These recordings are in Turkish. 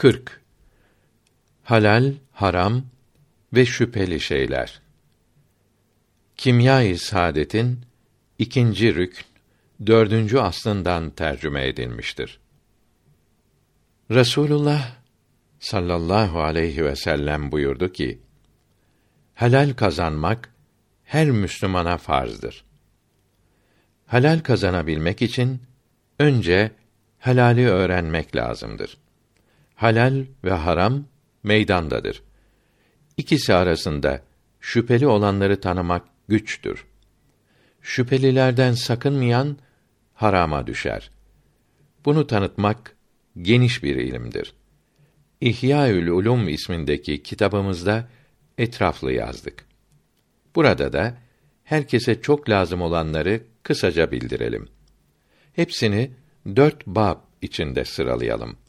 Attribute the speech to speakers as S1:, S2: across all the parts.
S1: 40. Halal, haram ve şüpheli şeyler. Kimya-i Saadet'in ikinci rükn, dördüncü aslından tercüme edilmiştir. Resulullah sallallahu aleyhi ve sellem buyurdu ki: Helal kazanmak her Müslümana farzdır. Helal kazanabilmek için önce helali öğrenmek lazımdır. Halal ve haram meydandadır. İkisi arasında şüpheli olanları tanımak güçtür. Şüphelilerden sakınmayan harama düşer. Bunu tanıtmak geniş bir ilimdir. İhyaül Ulum ismindeki kitabımızda etraflı yazdık. Burada da herkese çok lazım olanları kısaca bildirelim. Hepsini dört bab içinde sıralayalım.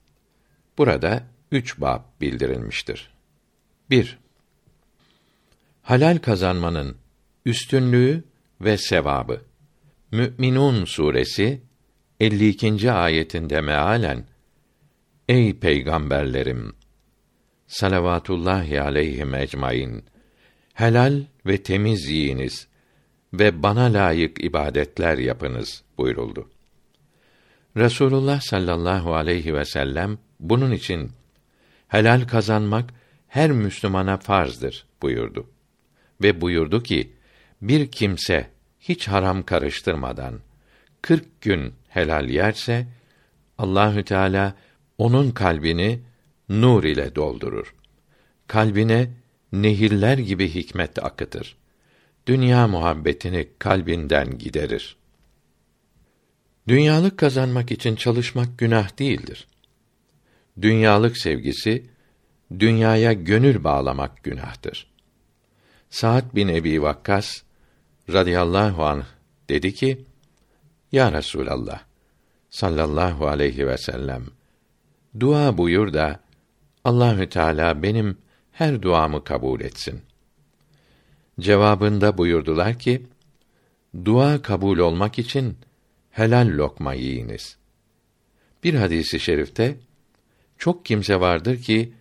S1: Burada üç bab bildirilmiştir. 1. Halal kazanmanın üstünlüğü ve sevabı. Mü'minun suresi 52. ayetinde mealen Ey peygamberlerim salavatullahi aleyhim ecmaîn helal ve temiz yiyiniz ve bana layık ibadetler yapınız buyuruldu. Resulullah sallallahu aleyhi ve sellem bunun için helal kazanmak her Müslümana farzdır buyurdu. Ve buyurdu ki bir kimse hiç haram karıştırmadan 40 gün helal yerse Allahü Teala onun kalbini nur ile doldurur. Kalbine nehirler gibi hikmet akıtır. Dünya muhabbetini kalbinden giderir. Dünyalık kazanmak için çalışmak günah değildir. Dünyalık sevgisi dünyaya gönül bağlamak günahtır. Saat bin Ebi Vakkas radıyallahu anh dedi ki: Ya Resulallah sallallahu aleyhi ve sellem dua buyur da Allahü Teala benim her duamı kabul etsin. Cevabında buyurdular ki: Dua kabul olmak için helal lokma yiyiniz. Bir hadisi şerifte çok kimse vardır ki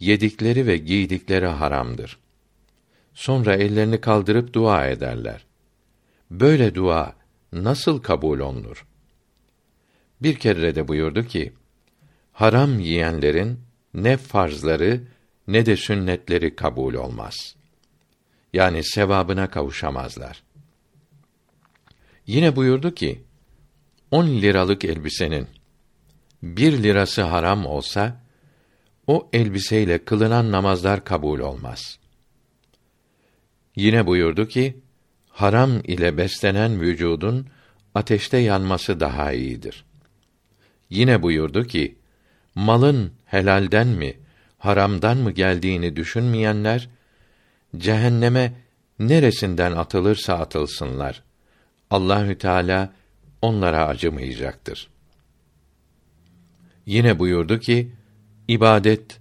S1: yedikleri ve giydikleri haramdır. Sonra ellerini kaldırıp dua ederler. Böyle dua nasıl kabul olunur? Bir kere de buyurdu ki: Haram yiyenlerin ne farzları ne de sünnetleri kabul olmaz. Yani sevabına kavuşamazlar. Yine buyurdu ki: on liralık elbisenin bir lirası haram olsa, o elbiseyle kılınan namazlar kabul olmaz. Yine buyurdu ki, haram ile beslenen vücudun ateşte yanması daha iyidir. Yine buyurdu ki, malın helalden mi, haramdan mı geldiğini düşünmeyenler, cehenneme neresinden atılırsa atılsınlar. Allahü Teala onlara acımayacaktır. Yine buyurdu ki, ibadet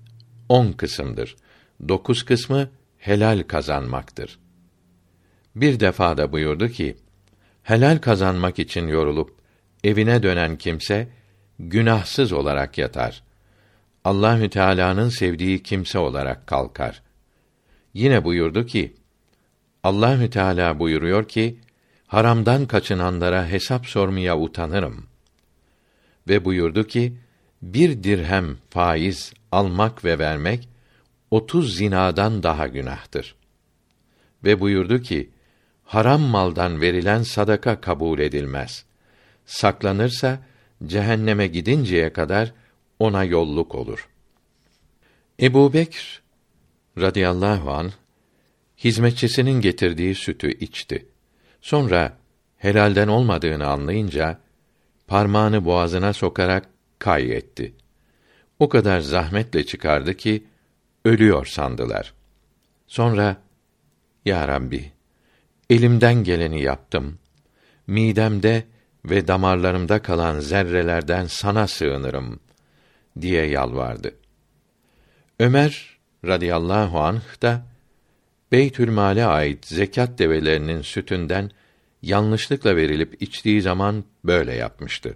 S1: on kısımdır. Dokuz kısmı helal kazanmaktır. Bir defa da buyurdu ki, helal kazanmak için yorulup evine dönen kimse günahsız olarak yatar. Allahü Teala'nın sevdiği kimse olarak kalkar. Yine buyurdu ki, Allahü Teala buyuruyor ki, haramdan kaçınanlara hesap sormaya utanırım. Ve buyurdu ki, bir dirhem faiz almak ve vermek, otuz zinadan daha günahtır. Ve buyurdu ki, haram maldan verilen sadaka kabul edilmez. Saklanırsa, cehenneme gidinceye kadar ona yolluk olur. Ebu Bekr radıyallahu an hizmetçisinin getirdiği sütü içti. Sonra helalden olmadığını anlayınca parmağını boğazına sokarak kay etti. O kadar zahmetle çıkardı ki ölüyor sandılar. Sonra Ya Rabbi elimden geleni yaptım. Midemde ve damarlarımda kalan zerrelerden sana sığınırım diye yalvardı. Ömer radıyallahu anh da Beytülmale ait zekat develerinin sütünden yanlışlıkla verilip içtiği zaman böyle yapmıştı.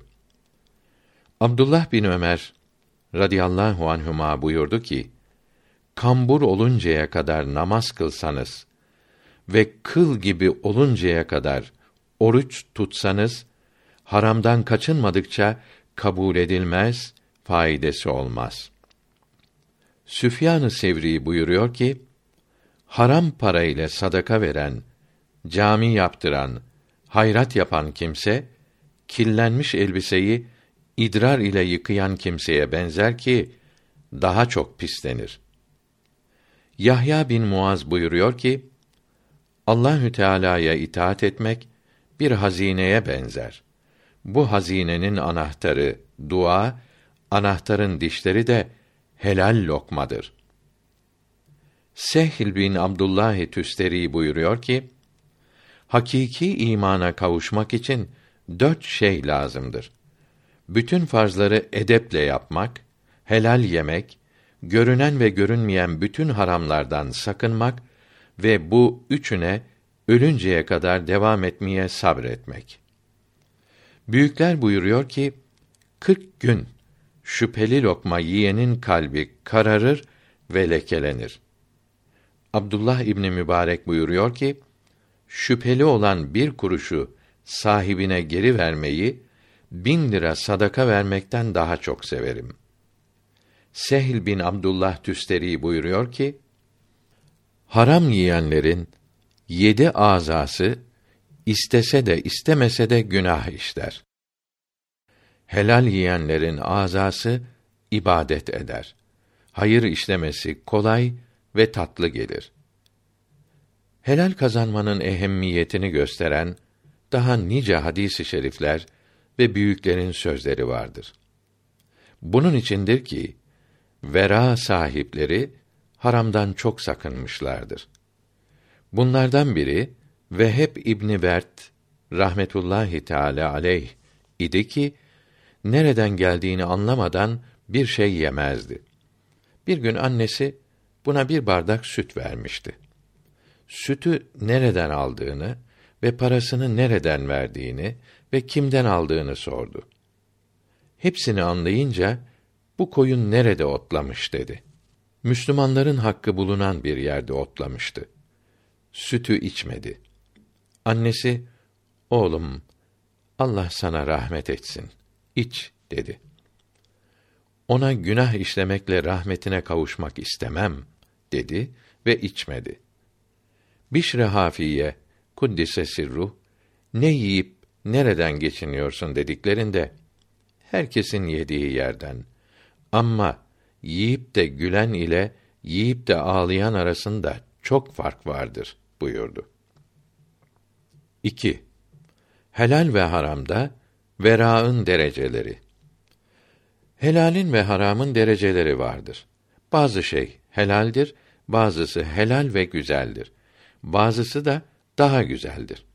S1: Abdullah bin Ömer radıyallahu anhuma buyurdu ki: Kambur oluncaya kadar namaz kılsanız ve kıl gibi oluncaya kadar oruç tutsanız haramdan kaçınmadıkça kabul edilmez, faydası olmaz. Süfyan-ı Sevri buyuruyor ki, haram para ile sadaka veren, cami yaptıran, hayrat yapan kimse, kirlenmiş elbiseyi idrar ile yıkayan kimseye benzer ki, daha çok pislenir. Yahya bin Muaz buyuruyor ki, Allahü Teala'ya itaat etmek bir hazineye benzer. Bu hazinenin anahtarı dua, anahtarın dişleri de helal lokmadır. Sehl bin Abdullah Tüsteri buyuruyor ki, hakiki imana kavuşmak için dört şey lazımdır. Bütün farzları edeple yapmak, helal yemek, görünen ve görünmeyen bütün haramlardan sakınmak ve bu üçüne ölünceye kadar devam etmeye sabretmek. Büyükler buyuruyor ki, kırk gün şüpheli lokma yiyenin kalbi kararır ve lekelenir. Abdullah İbni Mübarek buyuruyor ki, şüpheli olan bir kuruşu sahibine geri vermeyi, bin lira sadaka vermekten daha çok severim. Sehl bin Abdullah Tüsteri buyuruyor ki, haram yiyenlerin yedi azası istese de istemese de günah işler. Helal yiyenlerin azası ibadet eder. Hayır işlemesi kolay ve tatlı gelir. Helal kazanmanın ehemmiyetini gösteren daha nice hadisi şerifler ve büyüklerin sözleri vardır. Bunun içindir ki vera sahipleri haramdan çok sakınmışlardır. Bunlardan biri Veheb İbni Bert rahmetullahi teala aleyh idi ki nereden geldiğini anlamadan bir şey yemezdi. Bir gün annesi buna bir bardak süt vermişti. Sütü nereden aldığını ve parasını nereden verdiğini ve kimden aldığını sordu. Hepsini anlayınca bu koyun nerede otlamış dedi. Müslümanların hakkı bulunan bir yerde otlamıştı. Sütü içmedi. Annesi, oğlum, Allah sana rahmet etsin, iç dedi. Ona günah işlemekle rahmetine kavuşmak istemem dedi ve içmedi. Bişr Hafiye kuddise sirruh ne yiyip nereden geçiniyorsun dediklerinde herkesin yediği yerden ama yiyip de gülen ile yiyip de ağlayan arasında çok fark vardır buyurdu. 2. Helal ve haramda veraın dereceleri. Helalin ve haramın dereceleri vardır. Bazı şey helaldir, bazısı helal ve güzeldir. Bazısı da daha güzeldir.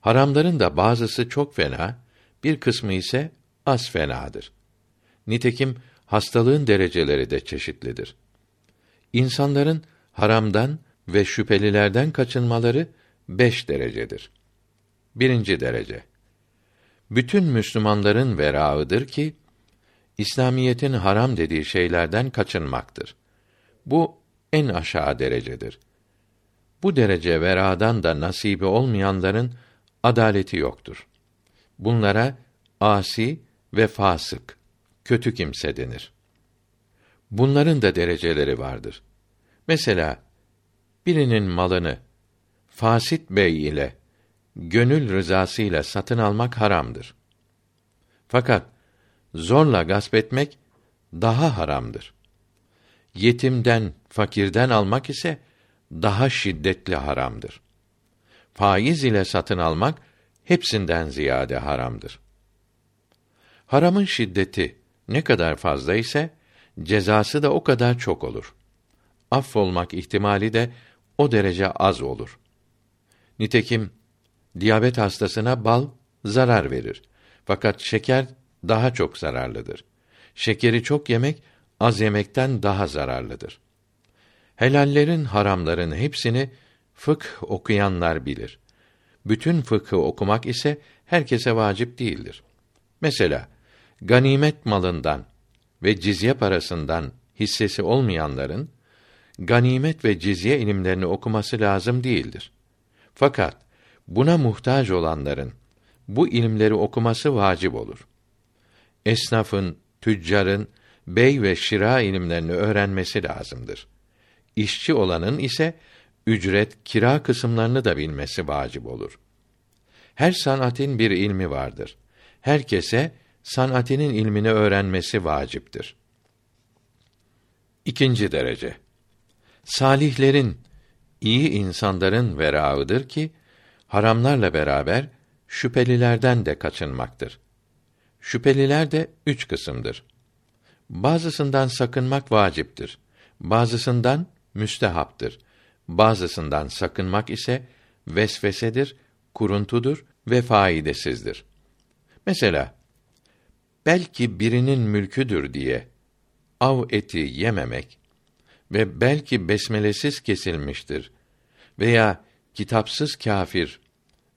S1: Haramların da bazısı çok fena, bir kısmı ise az fenadır. Nitekim hastalığın dereceleri de çeşitlidir. İnsanların haramdan ve şüphelilerden kaçınmaları beş derecedir. Birinci derece. Bütün Müslümanların verağıdır ki, İslamiyetin haram dediği şeylerden kaçınmaktır. Bu en aşağı derecedir. Bu derece veradan da nasibi olmayanların adaleti yoktur. Bunlara asi ve fasık, kötü kimse denir. Bunların da dereceleri vardır. Mesela birinin malını fasit bey ile gönül rızasıyla satın almak haramdır. Fakat zorla gasp etmek daha haramdır. Yetimden, fakirden almak ise daha şiddetli haramdır. Faiz ile satın almak hepsinden ziyade haramdır. Haramın şiddeti ne kadar fazla ise cezası da o kadar çok olur. Affolmak ihtimali de o derece az olur. Nitekim diyabet hastasına bal zarar verir. Fakat şeker daha çok zararlıdır. Şekeri çok yemek az yemekten daha zararlıdır. Helallerin, haramların hepsini fıkh okuyanlar bilir. Bütün fıkhı okumak ise herkese vacip değildir. Mesela ganimet malından ve cizye parasından hissesi olmayanların ganimet ve cizye ilimlerini okuması lazım değildir. Fakat buna muhtaç olanların bu ilimleri okuması vacip olur. Esnafın, tüccarın bey ve şira ilimlerini öğrenmesi lazımdır. İşçi olanın ise ücret, kira kısımlarını da bilmesi vacip olur. Her sanatin bir ilmi vardır. Herkese sanatinin ilmini öğrenmesi vaciptir. İkinci derece. Salihlerin, iyi insanların verağıdır ki haramlarla beraber şüphelilerden de kaçınmaktır. Şüpheliler de üç kısımdır. Bazısından sakınmak vaciptir. Bazısından müstehaptır. Bazısından sakınmak ise vesvesedir, kuruntudur ve faidesizdir. Mesela belki birinin mülküdür diye av eti yememek ve belki besmelesiz kesilmiştir veya kitapsız kâfir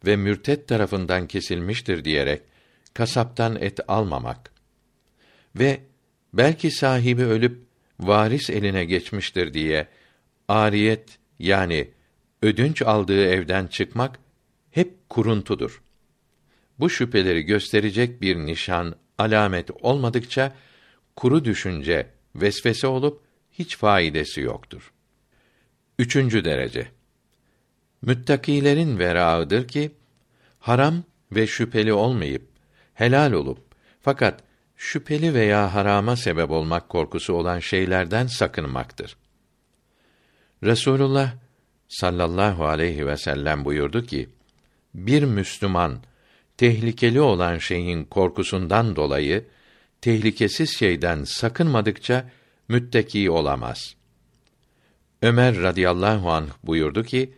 S1: ve mürtet tarafından kesilmiştir diyerek kasaptan et almamak ve belki sahibi ölüp varis eline geçmiştir diye ariyet yani ödünç aldığı evden çıkmak hep kuruntudur. Bu şüpheleri gösterecek bir nişan, alamet olmadıkça kuru düşünce vesvese olup hiç faidesi yoktur. Üçüncü derece. Müttakilerin verağıdır ki haram ve şüpheli olmayıp helal olup fakat şüpheli veya harama sebep olmak korkusu olan şeylerden sakınmaktır. Resulullah sallallahu aleyhi ve sellem buyurdu ki: Bir Müslüman tehlikeli olan şeyin korkusundan dolayı tehlikesiz şeyden sakınmadıkça mütteki olamaz. Ömer radıyallahu anh buyurdu ki,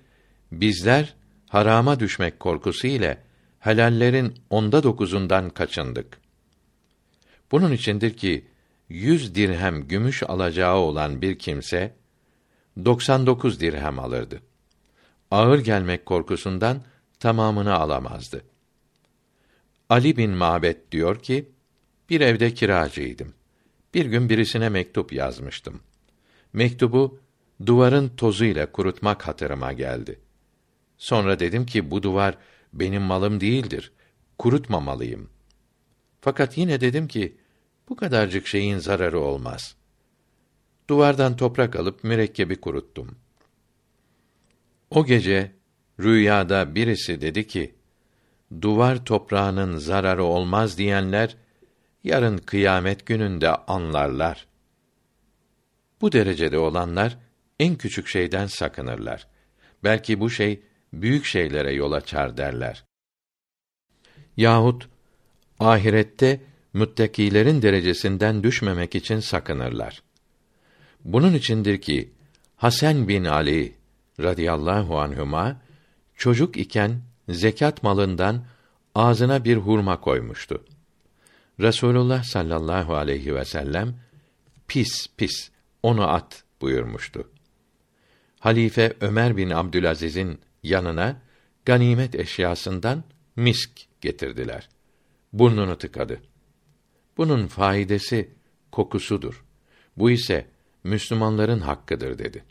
S1: bizler harama düşmek korkusu ile helallerin onda dokuzundan kaçındık. Bunun içindir ki, yüz dirhem gümüş alacağı olan bir kimse, 99 dirhem alırdı. Ağır gelmek korkusundan tamamını alamazdı. Ali bin Mabet diyor ki, bir evde kiracıydım. Bir gün birisine mektup yazmıştım. Mektubu duvarın tozuyla kurutmak hatırıma geldi. Sonra dedim ki bu duvar benim malım değildir. Kurutmamalıyım. Fakat yine dedim ki bu kadarcık şeyin zararı olmaz. Duvardan toprak alıp mürekkebi kuruttum. O gece rüyada birisi dedi ki: Duvar toprağının zararı olmaz diyenler yarın kıyamet gününde anlarlar. Bu derecede olanlar en küçük şeyden sakınırlar. Belki bu şey büyük şeylere yol açar derler. Yahut ahirette müttakilerin derecesinden düşmemek için sakınırlar. Bunun içindir ki Hasan bin Ali radıyallahu anhuma çocuk iken zekat malından ağzına bir hurma koymuştu. Resulullah sallallahu aleyhi ve sellem pis pis onu at buyurmuştu. Halife Ömer bin Abdülaziz'in yanına ganimet eşyasından misk getirdiler. Burnunu tıkadı. Bunun faidesi kokusudur. Bu ise Müslümanların hakkıdır dedi.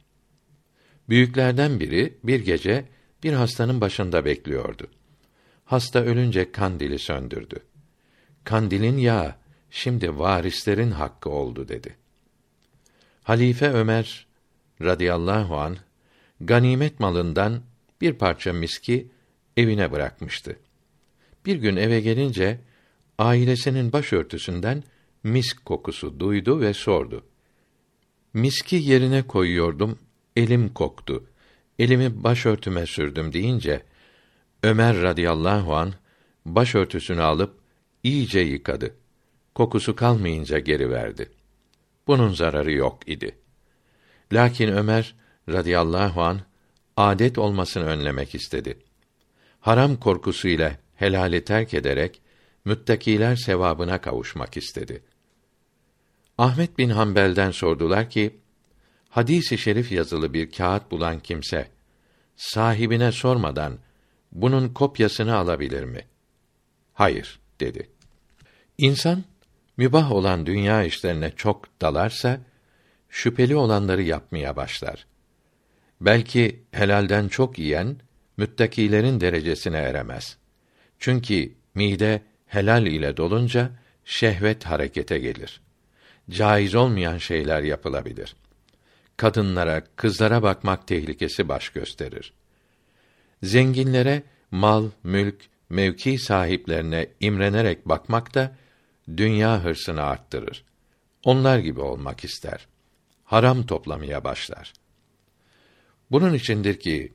S1: Büyüklerden biri bir gece bir hastanın başında bekliyordu. Hasta ölünce kandili söndürdü. Kandilin yağı şimdi varislerin hakkı oldu dedi. Halife Ömer radıyallahu an ganimet malından bir parça miski evine bırakmıştı. Bir gün eve gelince ailesinin başörtüsünden misk kokusu duydu ve sordu. Miski yerine koyuyordum, elim koktu. Elimi başörtüme sürdüm deyince Ömer radıyallahu an başörtüsünü alıp iyice yıkadı. Kokusu kalmayınca geri verdi. Bunun zararı yok idi. Lakin Ömer radıyallahu an adet olmasını önlemek istedi. Haram korkusu ile helali terk ederek müttakiler sevabına kavuşmak istedi. Ahmet bin Hanbel'den sordular ki, hadisi şerif yazılı bir kağıt bulan kimse sahibine sormadan bunun kopyasını alabilir mi? Hayır dedi. İnsan Mübah olan dünya işlerine çok dalarsa şüpheli olanları yapmaya başlar. Belki helalden çok yiyen müttakilerin derecesine eremez. Çünkü mide helal ile dolunca şehvet harekete gelir. Caiz olmayan şeyler yapılabilir. Kadınlara, kızlara bakmak tehlikesi baş gösterir. Zenginlere mal, mülk, mevki sahiplerine imrenerek bakmak da dünya hırsını arttırır. Onlar gibi olmak ister. Haram toplamaya başlar. Bunun içindir ki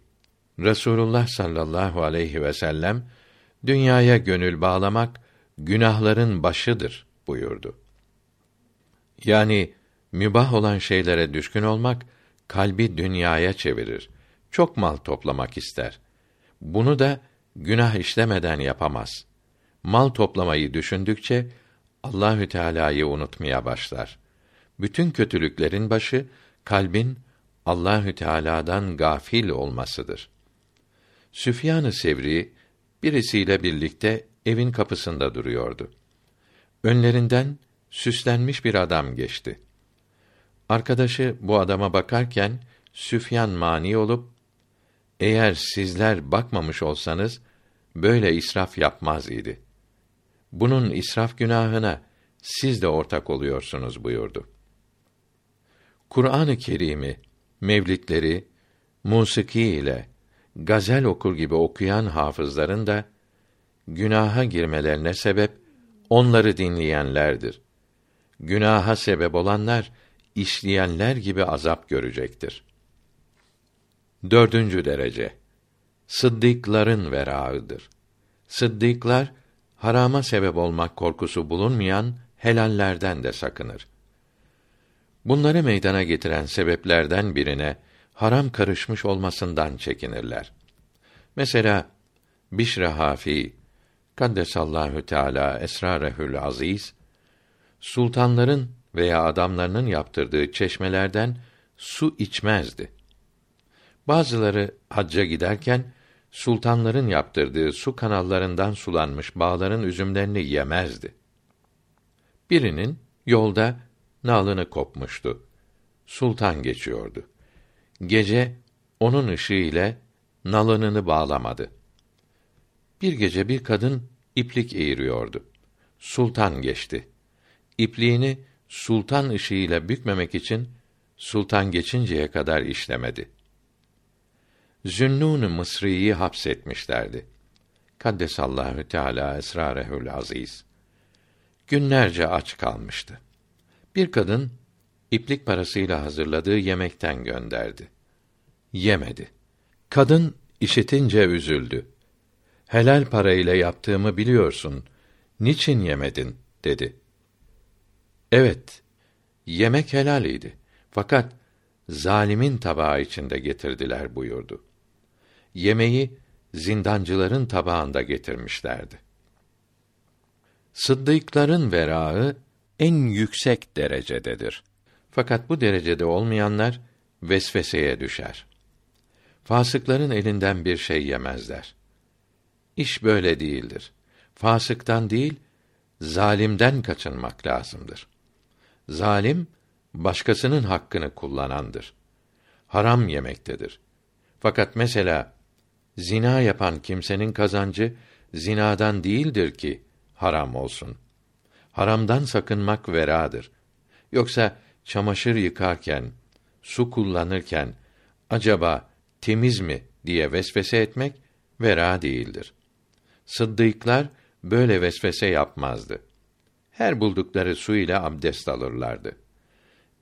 S1: Resulullah sallallahu aleyhi ve sellem dünyaya gönül bağlamak günahların başıdır buyurdu. Yani mübah olan şeylere düşkün olmak kalbi dünyaya çevirir. Çok mal toplamak ister. Bunu da günah işlemeden yapamaz. Mal toplamayı düşündükçe Allahü Teala'yı unutmaya başlar. Bütün kötülüklerin başı kalbin Allahü Teala'dan gafil olmasıdır. Süfyan-ı Sevri birisiyle birlikte evin kapısında duruyordu. Önlerinden süslenmiş bir adam geçti. Arkadaşı bu adama bakarken Süfyan mani olup eğer sizler bakmamış olsanız böyle israf yapmaz idi. Bunun israf günahına siz de ortak oluyorsunuz buyurdu. Kur'an-ı Kerim'i, mevlitleri, musiki ile gazel okur gibi okuyan hafızların da günaha girmelerine sebep onları dinleyenlerdir. Günaha sebep olanlar işleyenler gibi azap görecektir. Dördüncü derece Sıddıkların verağıdır. Sıddıklar harama sebep olmak korkusu bulunmayan helallerden de sakınır. Bunları meydana getiren sebeplerden birine haram karışmış olmasından çekinirler. Mesela Bişr Hafi Kaddesallahu Teala esrarehül aziz sultanların veya adamlarının yaptırdığı çeşmelerden su içmezdi. Bazıları hacca giderken sultanların yaptırdığı su kanallarından sulanmış bağların üzümlerini yemezdi. Birinin yolda nalını kopmuştu. Sultan geçiyordu. Gece onun ışığı ile nalınını bağlamadı. Bir gece bir kadın iplik eğiriyordu. Sultan geçti. İpliğini sultan ışığıyla bükmemek için sultan geçinceye kadar işlemedi. Zünnûn-u Mısri'yi hapsetmişlerdi. Kaddesallahu Teala esrarehül aziz. Günlerce aç kalmıştı. Bir kadın iplik parasıyla hazırladığı yemekten gönderdi. Yemedi. Kadın işitince üzüldü. Helal parayla yaptığımı biliyorsun. Niçin yemedin? dedi. Evet, yemek helal idi. Fakat zalimin tabağı içinde getirdiler buyurdu. Yemeği zindancıların tabağında getirmişlerdi. Sıddıkların verağı en yüksek derecededir. Fakat bu derecede olmayanlar vesveseye düşer. Fasıkların elinden bir şey yemezler. İş böyle değildir. Fasıktan değil, zalimden kaçınmak lazımdır. Zalim başkasının hakkını kullanandır. Haram yemektedir. Fakat mesela zina yapan kimsenin kazancı zinadan değildir ki haram olsun. Haramdan sakınmak veradır. Yoksa çamaşır yıkarken, su kullanırken acaba temiz mi diye vesvese etmek vera değildir. Sıddıklar böyle vesvese yapmazdı. Her buldukları su ile abdest alırlardı.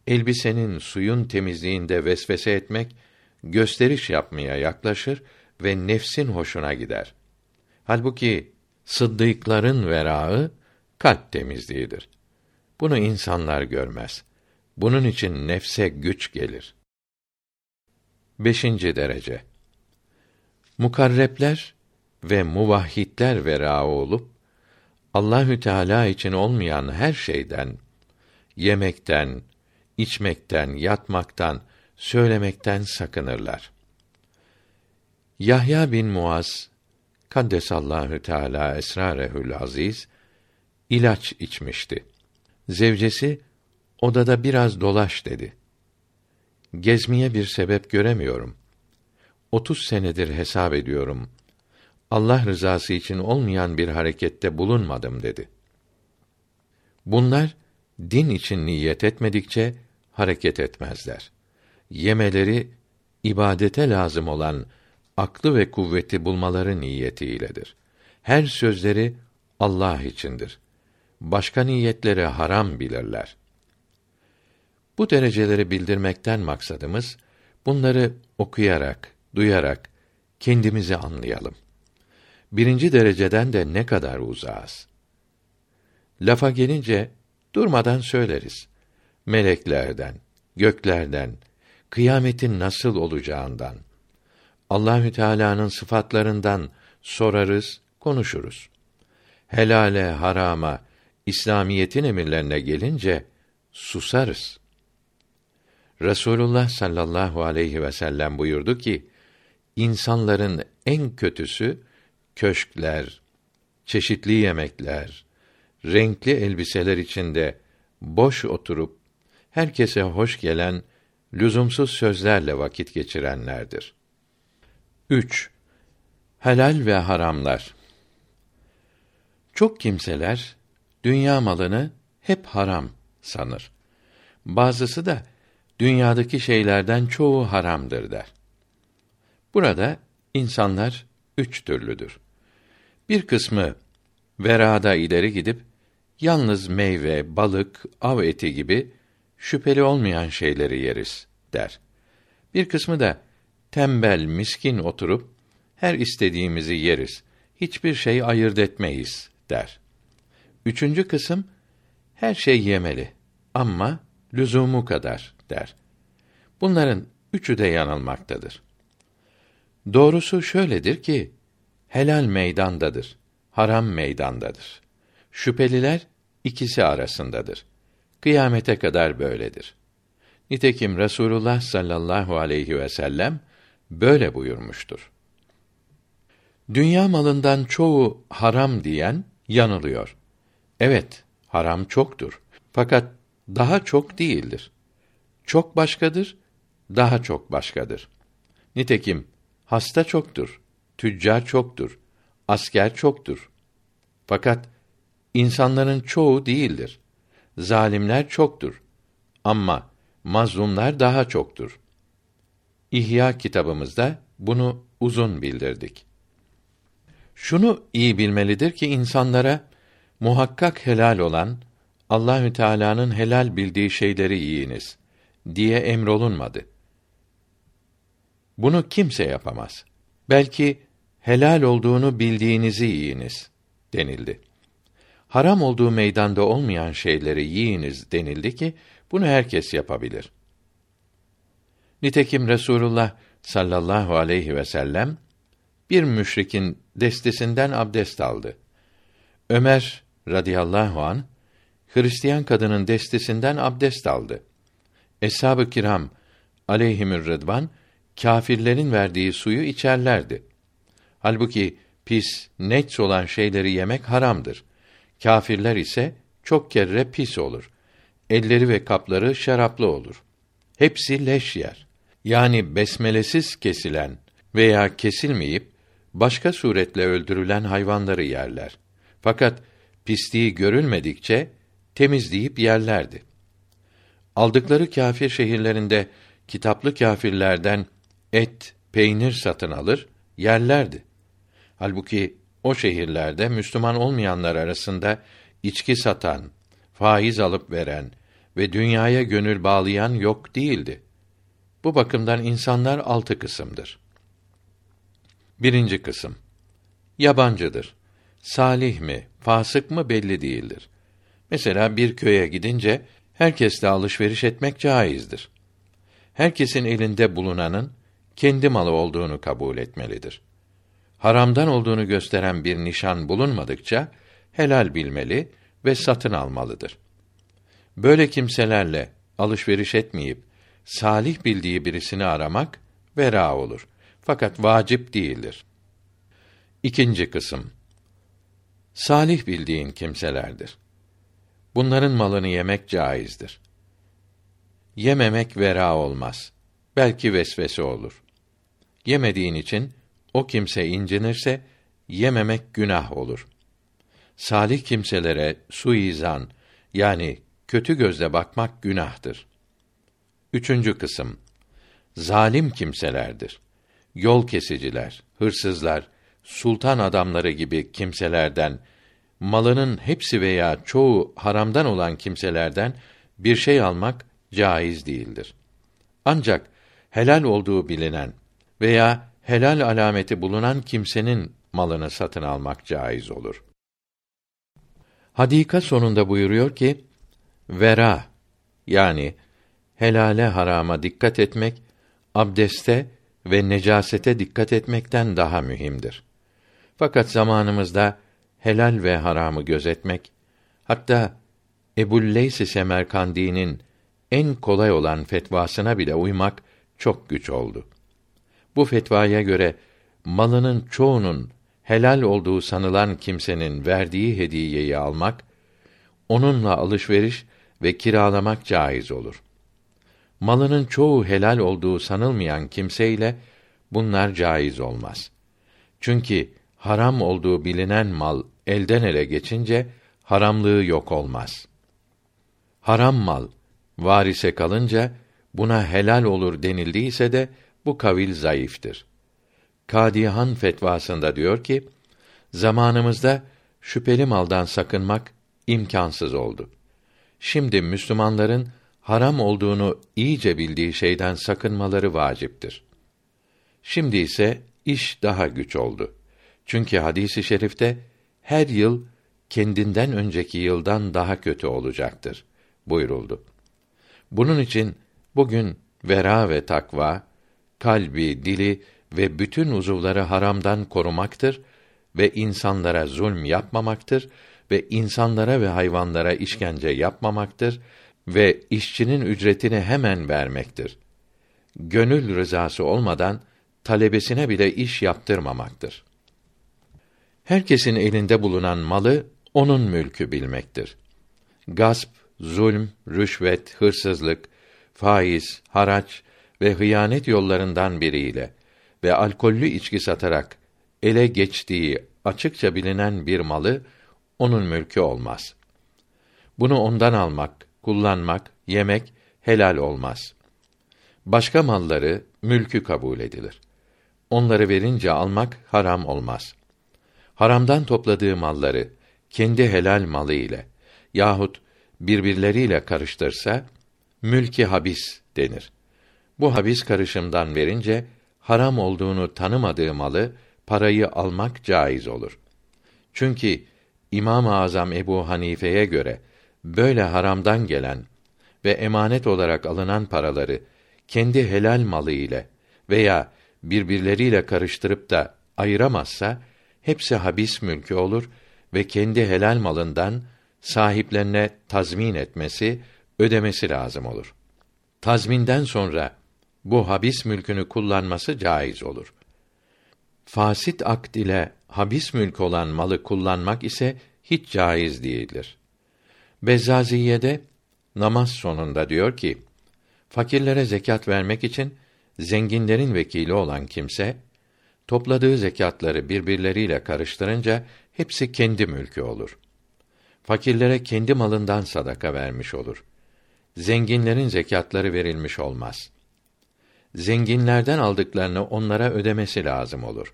S1: Elbisenin suyun temizliğinde vesvese etmek gösteriş yapmaya yaklaşır ve nefsin hoşuna gider. Halbuki sıddıkların verağı kalp temizliğidir. Bunu insanlar görmez. Bunun için nefse güç gelir. Beşinci derece Mukarrepler ve muvahhidler vera olup Allahü Teala için olmayan her şeyden yemekten, içmekten, yatmaktan, söylemekten sakınırlar. Yahya bin Muaz Kaddesallahu Teala esrarehül aziz ilaç içmişti. Zevcesi odada biraz dolaş dedi. Gezmeye bir sebep göremiyorum. Otuz senedir hesap ediyorum. Allah rızası için olmayan bir harekette bulunmadım dedi. Bunlar din için niyet etmedikçe hareket etmezler. Yemeleri ibadete lazım olan aklı ve kuvveti bulmaları niyetiyledir. Her sözleri Allah içindir. Başka niyetleri haram bilirler. Bu dereceleri bildirmekten maksadımız bunları okuyarak, duyarak kendimizi anlayalım. Birinci dereceden de ne kadar uzağız. Lafa gelince durmadan söyleriz. Meleklerden, göklerden, kıyametin nasıl olacağından, Allahü Teala'nın sıfatlarından sorarız, konuşuruz. Helale, harama, İslamiyetin emirlerine gelince susarız. Resulullah sallallahu aleyhi ve sellem buyurdu ki: insanların en kötüsü köşkler, çeşitli yemekler, renkli elbiseler içinde boş oturup herkese hoş gelen lüzumsuz sözlerle vakit geçirenlerdir. 3. Helal ve haramlar. Çok kimseler dünya malını hep haram sanır. Bazısı da dünyadaki şeylerden çoğu haramdır der. Burada insanlar üç türlüdür. Bir kısmı verada ileri gidip yalnız meyve, balık, av eti gibi şüpheli olmayan şeyleri yeriz der. Bir kısmı da tembel, miskin oturup her istediğimizi yeriz. Hiçbir şey ayırt etmeyiz der. Üçüncü kısım her şey yemeli ama lüzumu kadar der. Bunların üçü de yanılmaktadır. Doğrusu şöyledir ki helal meydandadır, haram meydandadır. Şüpheliler ikisi arasındadır. Kıyamete kadar böyledir. Nitekim Resulullah sallallahu aleyhi ve sellem böyle buyurmuştur. Dünya malından çoğu haram diyen yanılıyor. Evet, haram çoktur. Fakat daha çok değildir. Çok başkadır, daha çok başkadır. Nitekim hasta çoktur, tüccar çoktur, asker çoktur. Fakat insanların çoğu değildir. Zalimler çoktur. Ama mazlumlar daha çoktur. İhya kitabımızda bunu uzun bildirdik. Şunu iyi bilmelidir ki insanlara muhakkak helal olan Allahü Teala'nın helal bildiği şeyleri yiyiniz diye emrolunmadı. Bunu kimse yapamaz. Belki helal olduğunu bildiğinizi yiyiniz denildi. Haram olduğu meydanda olmayan şeyleri yiyiniz denildi ki bunu herkes yapabilir. Nitekim Resulullah sallallahu aleyhi ve sellem bir müşrikin destesinden abdest aldı. Ömer radıyallahu an Hristiyan kadının destesinden abdest aldı. Eshab-ı kiram aleyhimür rıdvan kâfirlerin verdiği suyu içerlerdi. Halbuki pis, neç olan şeyleri yemek haramdır. Kâfirler ise çok kere pis olur. Elleri ve kapları şaraplı olur. Hepsi leş yer. Yani besmelesiz kesilen veya kesilmeyip başka suretle öldürülen hayvanları yerler. Fakat pisliği görülmedikçe temizleyip yerlerdi. Aldıkları kâfir şehirlerinde kitaplı kâfirlerden et, peynir satın alır, yerlerdi. Halbuki o şehirlerde Müslüman olmayanlar arasında içki satan, faiz alıp veren ve dünyaya gönül bağlayan yok değildi. Bu bakımdan insanlar altı kısımdır. Birinci kısım. Yabancıdır. Salih mi, fasık mı belli değildir. Mesela bir köye gidince herkesle alışveriş etmek caizdir. Herkesin elinde bulunanın kendi malı olduğunu kabul etmelidir. Haramdan olduğunu gösteren bir nişan bulunmadıkça helal bilmeli ve satın almalıdır. Böyle kimselerle alışveriş etmeyip salih bildiği birisini aramak vera olur. Fakat vacip değildir. İkinci kısım Salih bildiğin kimselerdir. Bunların malını yemek caizdir. Yememek vera olmaz. Belki vesvese olur. Yemediğin için o kimse incinirse yememek günah olur. Salih kimselere suizan yani kötü gözle bakmak günahtır. Üçüncü kısım zalim kimselerdir. Yol kesiciler, hırsızlar, sultan adamları gibi kimselerden malının hepsi veya çoğu haramdan olan kimselerden bir şey almak caiz değildir. Ancak helal olduğu bilinen veya helal alameti bulunan kimsenin malını satın almak caiz olur. Hadika sonunda buyuruyor ki, vera yani helale harama dikkat etmek, abdeste ve necasete dikkat etmekten daha mühimdir. Fakat zamanımızda helal ve haramı gözetmek, hatta Ebu'l-Leys Semerkandi'nin en kolay olan fetvasına bile uymak çok güç oldu. Bu fetvaya göre malının çoğunun helal olduğu sanılan kimsenin verdiği hediyeyi almak, onunla alışveriş ve kiralamak caiz olur. Malının çoğu helal olduğu sanılmayan kimseyle bunlar caiz olmaz. Çünkü haram olduğu bilinen mal elden ele geçince haramlığı yok olmaz. Haram mal varise kalınca buna helal olur denildiyse de bu kavil zayıftır. Kadihan fetvasında diyor ki, zamanımızda şüpheli maldan sakınmak imkansız oldu. Şimdi Müslümanların haram olduğunu iyice bildiği şeyden sakınmaları vaciptir. Şimdi ise iş daha güç oldu. Çünkü hadisi i şerifte her yıl kendinden önceki yıldan daha kötü olacaktır buyuruldu. Bunun için bugün vera ve takva kalbi, dili ve bütün uzuvları haramdan korumaktır ve insanlara zulm yapmamaktır ve insanlara ve hayvanlara işkence yapmamaktır ve işçinin ücretini hemen vermektir. Gönül rızası olmadan talebesine bile iş yaptırmamaktır. Herkesin elinde bulunan malı onun mülkü bilmektir. Gasp, zulm, rüşvet, hırsızlık, faiz, haraç ve hıyanet yollarından biriyle ve alkollü içki satarak ele geçtiği açıkça bilinen bir malı onun mülkü olmaz. Bunu ondan almak, kullanmak, yemek helal olmaz. Başka malları mülkü kabul edilir. Onları verince almak haram olmaz. Haramdan topladığı malları kendi helal malı ile yahut birbirleriyle karıştırsa mülki habis denir. Bu habis karışımdan verince haram olduğunu tanımadığı malı parayı almak caiz olur. Çünkü İmam-ı Azam Ebu Hanife'ye göre böyle haramdan gelen ve emanet olarak alınan paraları kendi helal malı ile veya birbirleriyle karıştırıp da ayıramazsa hepsi habis mülkü olur ve kendi helal malından sahiplerine tazmin etmesi, ödemesi lazım olur. Tazminden sonra bu habis mülkünü kullanması caiz olur. Fasit akt ile habis mülk olan malı kullanmak ise hiç caiz değildir. Bezzaziye'de namaz sonunda diyor ki: Fakirlere zekat vermek için zenginlerin vekili olan kimse topladığı zekatları birbirleriyle karıştırınca hepsi kendi mülkü olur. Fakirlere kendi malından sadaka vermiş olur. Zenginlerin zekatları verilmiş olmaz. Zenginlerden aldıklarını onlara ödemesi lazım olur.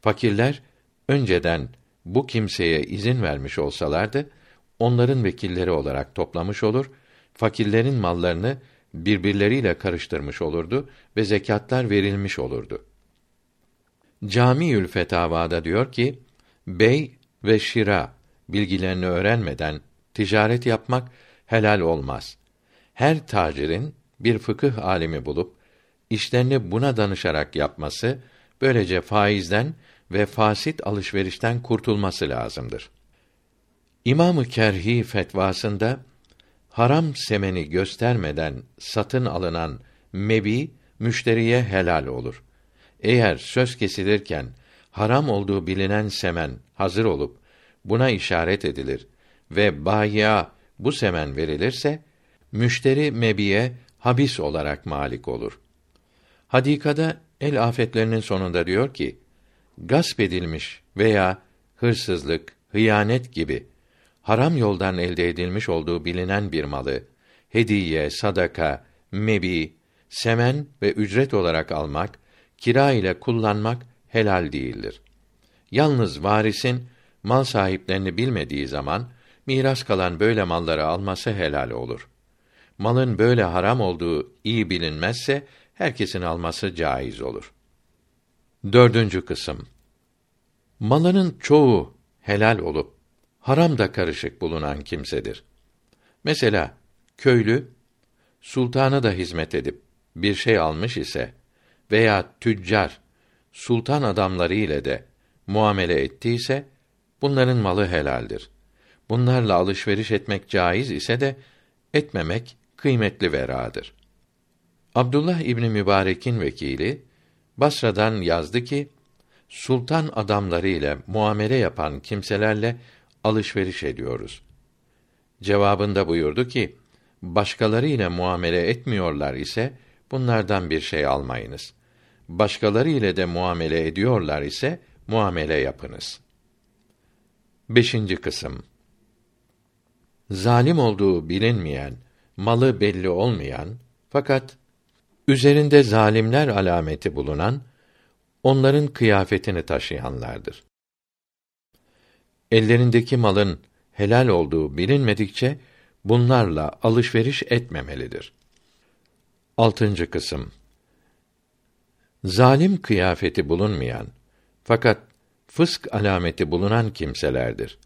S1: Fakirler önceden bu kimseye izin vermiş olsalardı onların vekilleri olarak toplamış olur, fakirlerin mallarını birbirleriyle karıştırmış olurdu ve zekatlar verilmiş olurdu. Camiül Fetavada diyor ki, bey ve şira bilgilerini öğrenmeden ticaret yapmak helal olmaz. Her tacirin bir fıkıh alimi bulup işlerini buna danışarak yapması böylece faizden ve fasit alışverişten kurtulması lazımdır. İmamı Kerhi fetvasında haram semeni göstermeden satın alınan mebi müşteriye helal olur. Eğer söz kesilirken haram olduğu bilinen semen hazır olup buna işaret edilir ve bayya bu semen verilirse müşteri mebiye habis olarak malik olur. Hadikada el afetlerinin sonunda diyor ki gasp edilmiş veya hırsızlık, hıyanet gibi haram yoldan elde edilmiş olduğu bilinen bir malı hediye, sadaka, mebi, semen ve ücret olarak almak, kira ile kullanmak helal değildir. Yalnız varisin mal sahiplerini bilmediği zaman miras kalan böyle malları alması helal olur. Malın böyle haram olduğu iyi bilinmezse herkesin alması caiz olur. Dördüncü kısım. Malının çoğu helal olup haram da karışık bulunan kimsedir. Mesela köylü sultana da hizmet edip bir şey almış ise veya tüccar sultan adamları ile de muamele ettiyse bunların malı helaldir. Bunlarla alışveriş etmek caiz ise de etmemek kıymetli veradır. Abdullah İbni Mübarek'in vekili Basra'dan yazdı ki sultan adamları ile muamele yapan kimselerle alışveriş ediyoruz. Cevabında buyurdu ki başkaları ile muamele etmiyorlar ise bunlardan bir şey almayınız. Başkaları ile de muamele ediyorlar ise muamele yapınız. Beşinci kısım Zalim olduğu bilinmeyen, malı belli olmayan, fakat üzerinde zalimler alameti bulunan, onların kıyafetini taşıyanlardır. Ellerindeki malın helal olduğu bilinmedikçe, bunlarla alışveriş etmemelidir. Altıncı kısım Zalim kıyafeti bulunmayan, fakat fısk alameti bulunan kimselerdir.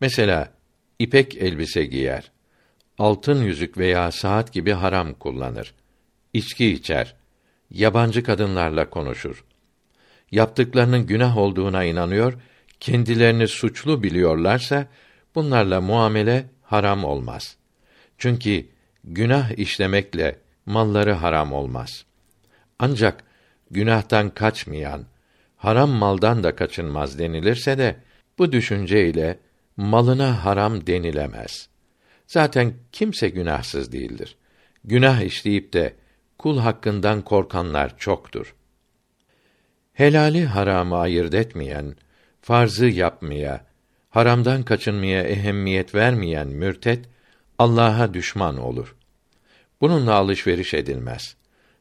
S1: Mesela ipek elbise giyer, altın yüzük veya saat gibi haram kullanır, içki içer, yabancı kadınlarla konuşur. Yaptıklarının günah olduğuna inanıyor, kendilerini suçlu biliyorlarsa bunlarla muamele haram olmaz. Çünkü günah işlemekle malları haram olmaz. Ancak günahtan kaçmayan, haram maldan da kaçınmaz denilirse de bu düşünce ile malına haram denilemez. Zaten kimse günahsız değildir. Günah işleyip de kul hakkından korkanlar çoktur. Helali haramı ayırt etmeyen, farzı yapmaya, haramdan kaçınmaya ehemmiyet vermeyen mürtet Allah'a düşman olur. Bununla alışveriş edilmez.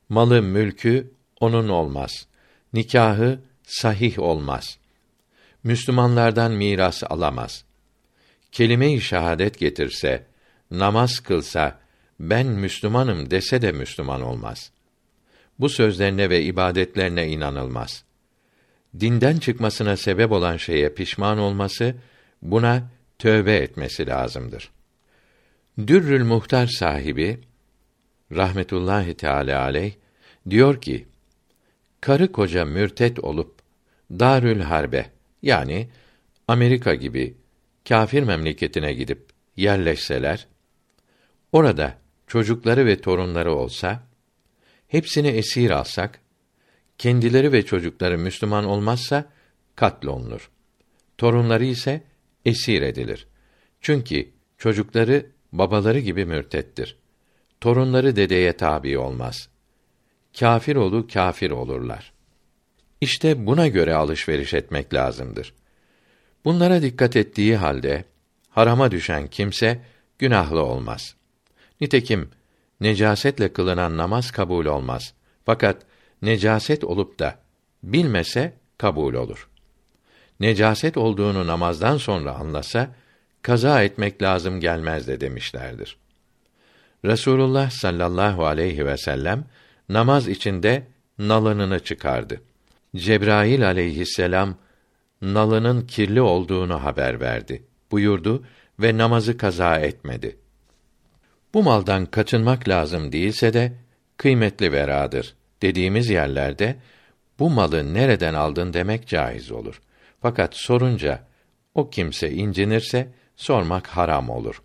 S1: Malı, mülkü onun olmaz. Nikahı sahih olmaz. Müslümanlardan miras alamaz. Kelime-i şehadet getirse, namaz kılsa, ben Müslümanım dese de Müslüman olmaz. Bu sözlerine ve ibadetlerine inanılmaz. Dinden çıkmasına sebep olan şeye pişman olması, buna tövbe etmesi lazımdır. Dürrül Muhtar sahibi rahmetullahi teala aleyh diyor ki: Karı koca mürtet olup Darül Harbe yani Amerika gibi kâfir memleketine gidip yerleşseler, orada çocukları ve torunları olsa, hepsini esir alsak, kendileri ve çocukları Müslüman olmazsa katlolunur. Torunları ise esir edilir. Çünkü çocukları babaları gibi mürtettir. Torunları dedeye tabi olmaz. Kafir olu kafir olurlar. İşte buna göre alışveriş etmek lazımdır. Bunlara dikkat ettiği halde harama düşen kimse günahlı olmaz. Nitekim necasetle kılınan namaz kabul olmaz. Fakat necaset olup da bilmese kabul olur. Necaset olduğunu namazdan sonra anlasa kaza etmek lazım gelmez de demişlerdir. Resulullah sallallahu aleyhi ve sellem namaz içinde nalınını çıkardı. Cebrail aleyhisselam nalının kirli olduğunu haber verdi. Buyurdu ve namazı kaza etmedi. Bu maldan kaçınmak lazım değilse de kıymetli veradır dediğimiz yerlerde bu malı nereden aldın demek caiz olur. Fakat sorunca o kimse incinirse sormak haram olur.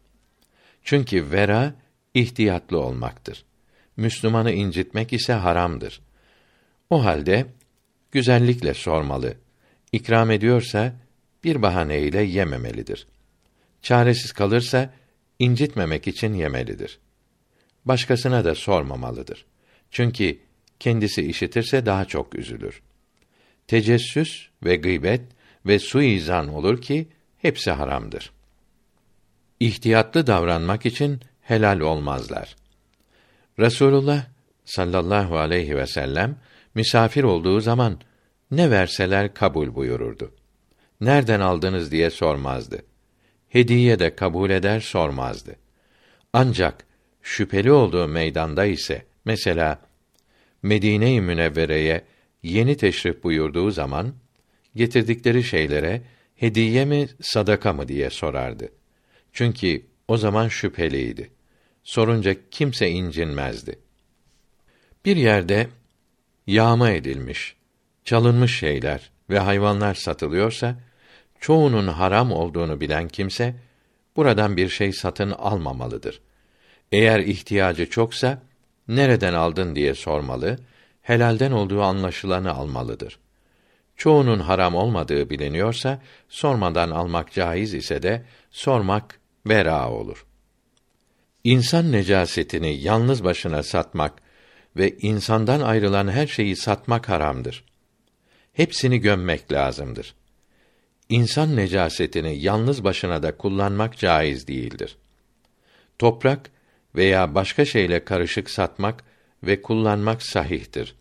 S1: Çünkü vera ihtiyatlı olmaktır. Müslümanı incitmek ise haramdır. O halde güzellikle sormalı. İkram ediyorsa bir bahaneyle yememelidir. Çaresiz kalırsa incitmemek için yemelidir. Başkasına da sormamalıdır. Çünkü kendisi işitirse daha çok üzülür. Tecessüs ve gıybet ve suizan olur ki hepsi haramdır. İhtiyatlı davranmak için helal olmazlar. Resulullah sallallahu aleyhi ve sellem misafir olduğu zaman ne verseler kabul buyururdu. Nereden aldınız diye sormazdı. Hediye de kabul eder sormazdı. Ancak şüpheli olduğu meydanda ise mesela Medine-i Münevvere'ye yeni teşrif buyurduğu zaman getirdikleri şeylere hediye mi sadaka mı diye sorardı. Çünkü o zaman şüpheliydi. Sorunca kimse incinmezdi. Bir yerde yağma edilmiş, çalınmış şeyler ve hayvanlar satılıyorsa, çoğunun haram olduğunu bilen kimse, buradan bir şey satın almamalıdır. Eğer ihtiyacı çoksa, nereden aldın diye sormalı, helalden olduğu anlaşılanı almalıdır. Çoğunun haram olmadığı biliniyorsa, sormadan almak caiz ise de, sormak vera olur. İnsan necasetini yalnız başına satmak ve insandan ayrılan her şeyi satmak haramdır. Hepsini gömmek lazımdır. İnsan necasetini yalnız başına da kullanmak caiz değildir. Toprak veya başka şeyle karışık satmak ve kullanmak sahihtir.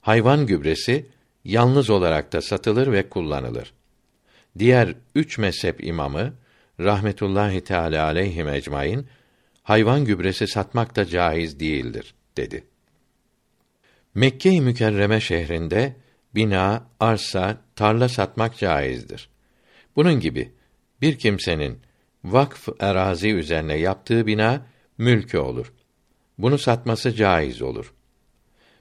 S1: Hayvan gübresi yalnız olarak da satılır ve kullanılır. Diğer üç mezhep imamı rahmetullahi teala aleyhi ecmaîn hayvan gübresi satmak da caiz değildir dedi. Mekke-i Mükerreme şehrinde bina, arsa, tarla satmak caizdir. Bunun gibi bir kimsenin vakf erazi üzerine yaptığı bina mülkü olur. Bunu satması caiz olur.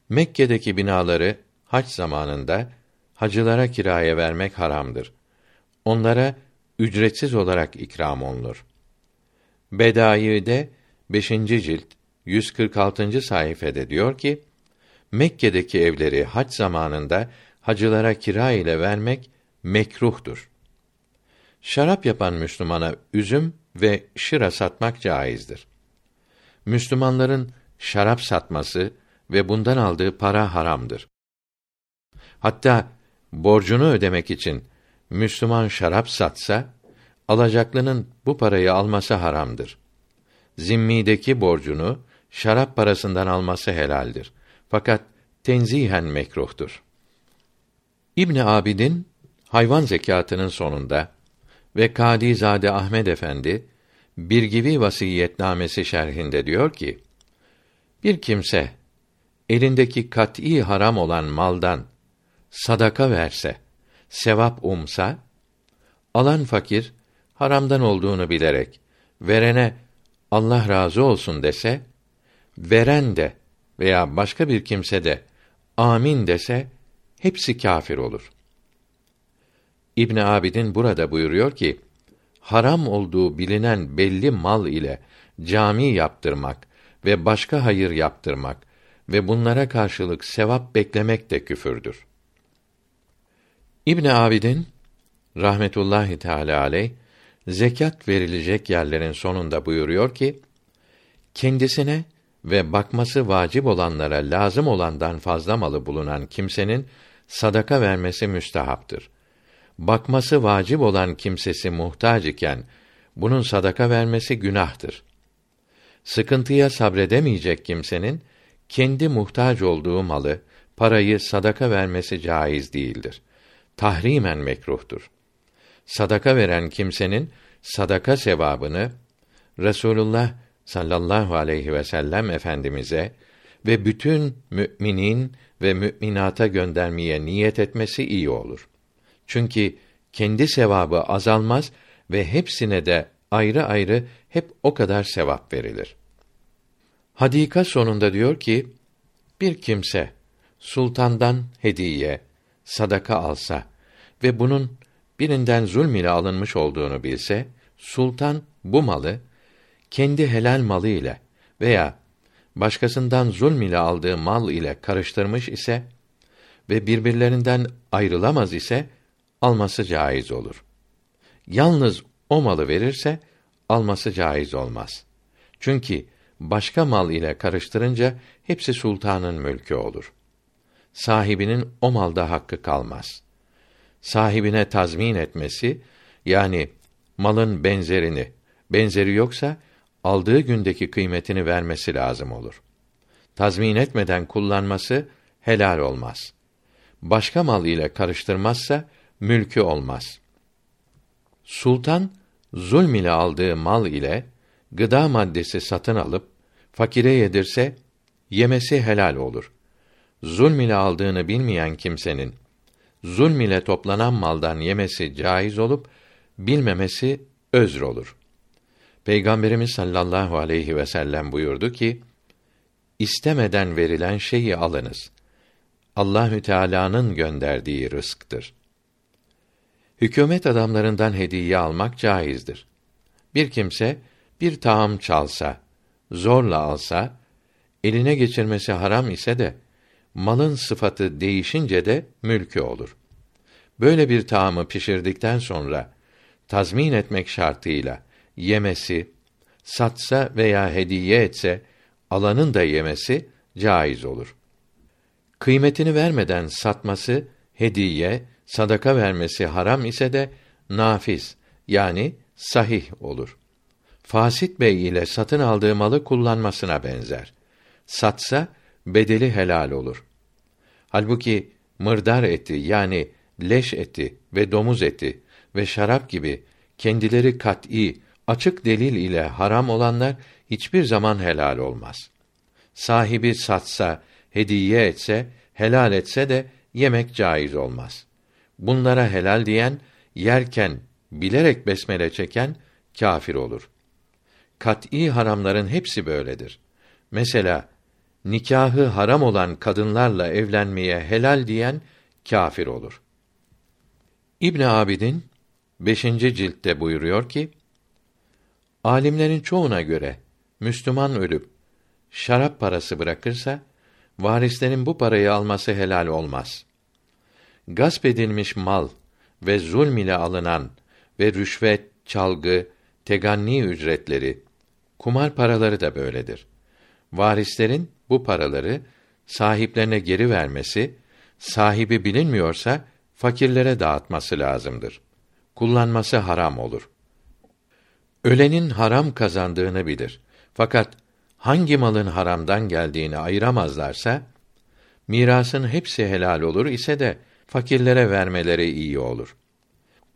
S1: Mekke'deki binaları hac zamanında hacılara kiraya vermek haramdır. Onlara ücretsiz olarak ikram olunur. Bedai'de 5. cilt 146. sayfede diyor ki: Mekke'deki evleri hac zamanında hacılara kira ile vermek mekruhtur. Şarap yapan Müslümana üzüm ve şıra satmak caizdir. Müslümanların şarap satması ve bundan aldığı para haramdır. Hatta borcunu ödemek için Müslüman şarap satsa, alacaklının bu parayı alması haramdır. Zimmideki borcunu şarap parasından alması helaldir. Fakat tenzihen mekruhtur. İbn Abidin hayvan zekatının sonunda ve Kadizade Ahmed Efendi bir gibi vasiyetnamesi şerhinde diyor ki: Bir kimse elindeki kat'î haram olan maldan sadaka verse, sevap umsa, alan fakir haramdan olduğunu bilerek verene Allah razı olsun dese, veren de veya başka bir kimse de amin dese hepsi kâfir olur. İbn Abidin burada buyuruyor ki haram olduğu bilinen belli mal ile cami yaptırmak ve başka hayır yaptırmak ve bunlara karşılık sevap beklemek de küfürdür. İbn Abidin rahmetullahi teala aleyh zekat verilecek yerlerin sonunda buyuruyor ki kendisine ve bakması vacip olanlara lazım olandan fazla malı bulunan kimsenin sadaka vermesi müstehaptır. Bakması vacip olan kimsesi muhtaç iken bunun sadaka vermesi günahtır. Sıkıntıya sabredemeyecek kimsenin kendi muhtaç olduğu malı, parayı sadaka vermesi caiz değildir. Tahrimen mekruhtur. Sadaka veren kimsenin sadaka sevabını Resulullah sallallahu aleyhi ve sellem efendimize ve bütün müminin ve müminata göndermeye niyet etmesi iyi olur. Çünkü kendi sevabı azalmaz ve hepsine de ayrı ayrı hep o kadar sevap verilir. Hadika sonunda diyor ki, bir kimse sultandan hediye, sadaka alsa ve bunun birinden zulm ile alınmış olduğunu bilse, sultan bu malı kendi helal malı ile veya başkasından zulm ile aldığı mal ile karıştırmış ise ve birbirlerinden ayrılamaz ise alması caiz olur. Yalnız o malı verirse alması caiz olmaz. Çünkü başka mal ile karıştırınca hepsi sultanın mülkü olur. Sahibinin o malda hakkı kalmaz. Sahibine tazmin etmesi yani malın benzerini, benzeri yoksa aldığı gündeki kıymetini vermesi lazım olur. Tazmin etmeden kullanması helal olmaz. Başka mal ile karıştırmazsa mülkü olmaz. Sultan zulm ile aldığı mal ile gıda maddesi satın alıp fakire yedirse yemesi helal olur. Zulm ile aldığını bilmeyen kimsenin zulm ile toplanan maldan yemesi caiz olup bilmemesi özr olur. Peygamberimiz sallallahu aleyhi ve sellem buyurdu ki: İstemeden verilen şeyi alınız. Allahü Teala'nın gönderdiği rızktır. Hükümet adamlarından hediye almak caizdir. Bir kimse bir taam çalsa, zorla alsa, eline geçirmesi haram ise de malın sıfatı değişince de mülkü olur. Böyle bir taamı pişirdikten sonra tazmin etmek şartıyla yemesi, satsa veya hediye etse alanın da yemesi caiz olur. Kıymetini vermeden satması, hediye, sadaka vermesi haram ise de nafiz yani sahih olur. Fasit bey ile satın aldığı malı kullanmasına benzer. Satsa bedeli helal olur. Halbuki mırdar eti yani leş eti ve domuz eti ve şarap gibi kendileri kat'î, açık delil ile haram olanlar hiçbir zaman helal olmaz. Sahibi satsa, hediye etse, helal etse de yemek caiz olmaz. Bunlara helal diyen yerken bilerek besmele çeken kâfir olur. Kat'î haramların hepsi böyledir. Mesela nikahı haram olan kadınlarla evlenmeye helal diyen kâfir olur. İbn Abidin 5. ciltte buyuruyor ki: Alimlerin çoğuna göre Müslüman ölüp şarap parası bırakırsa varislerin bu parayı alması helal olmaz. Gasp edilmiş mal ve zulm ile alınan ve rüşvet, çalgı, teganni ücretleri, kumar paraları da böyledir. Varislerin bu paraları sahiplerine geri vermesi, sahibi bilinmiyorsa fakirlere dağıtması lazımdır. Kullanması haram olur. Ölenin haram kazandığını bilir. Fakat hangi malın haramdan geldiğini ayıramazlarsa mirasın hepsi helal olur ise de fakirlere vermeleri iyi olur.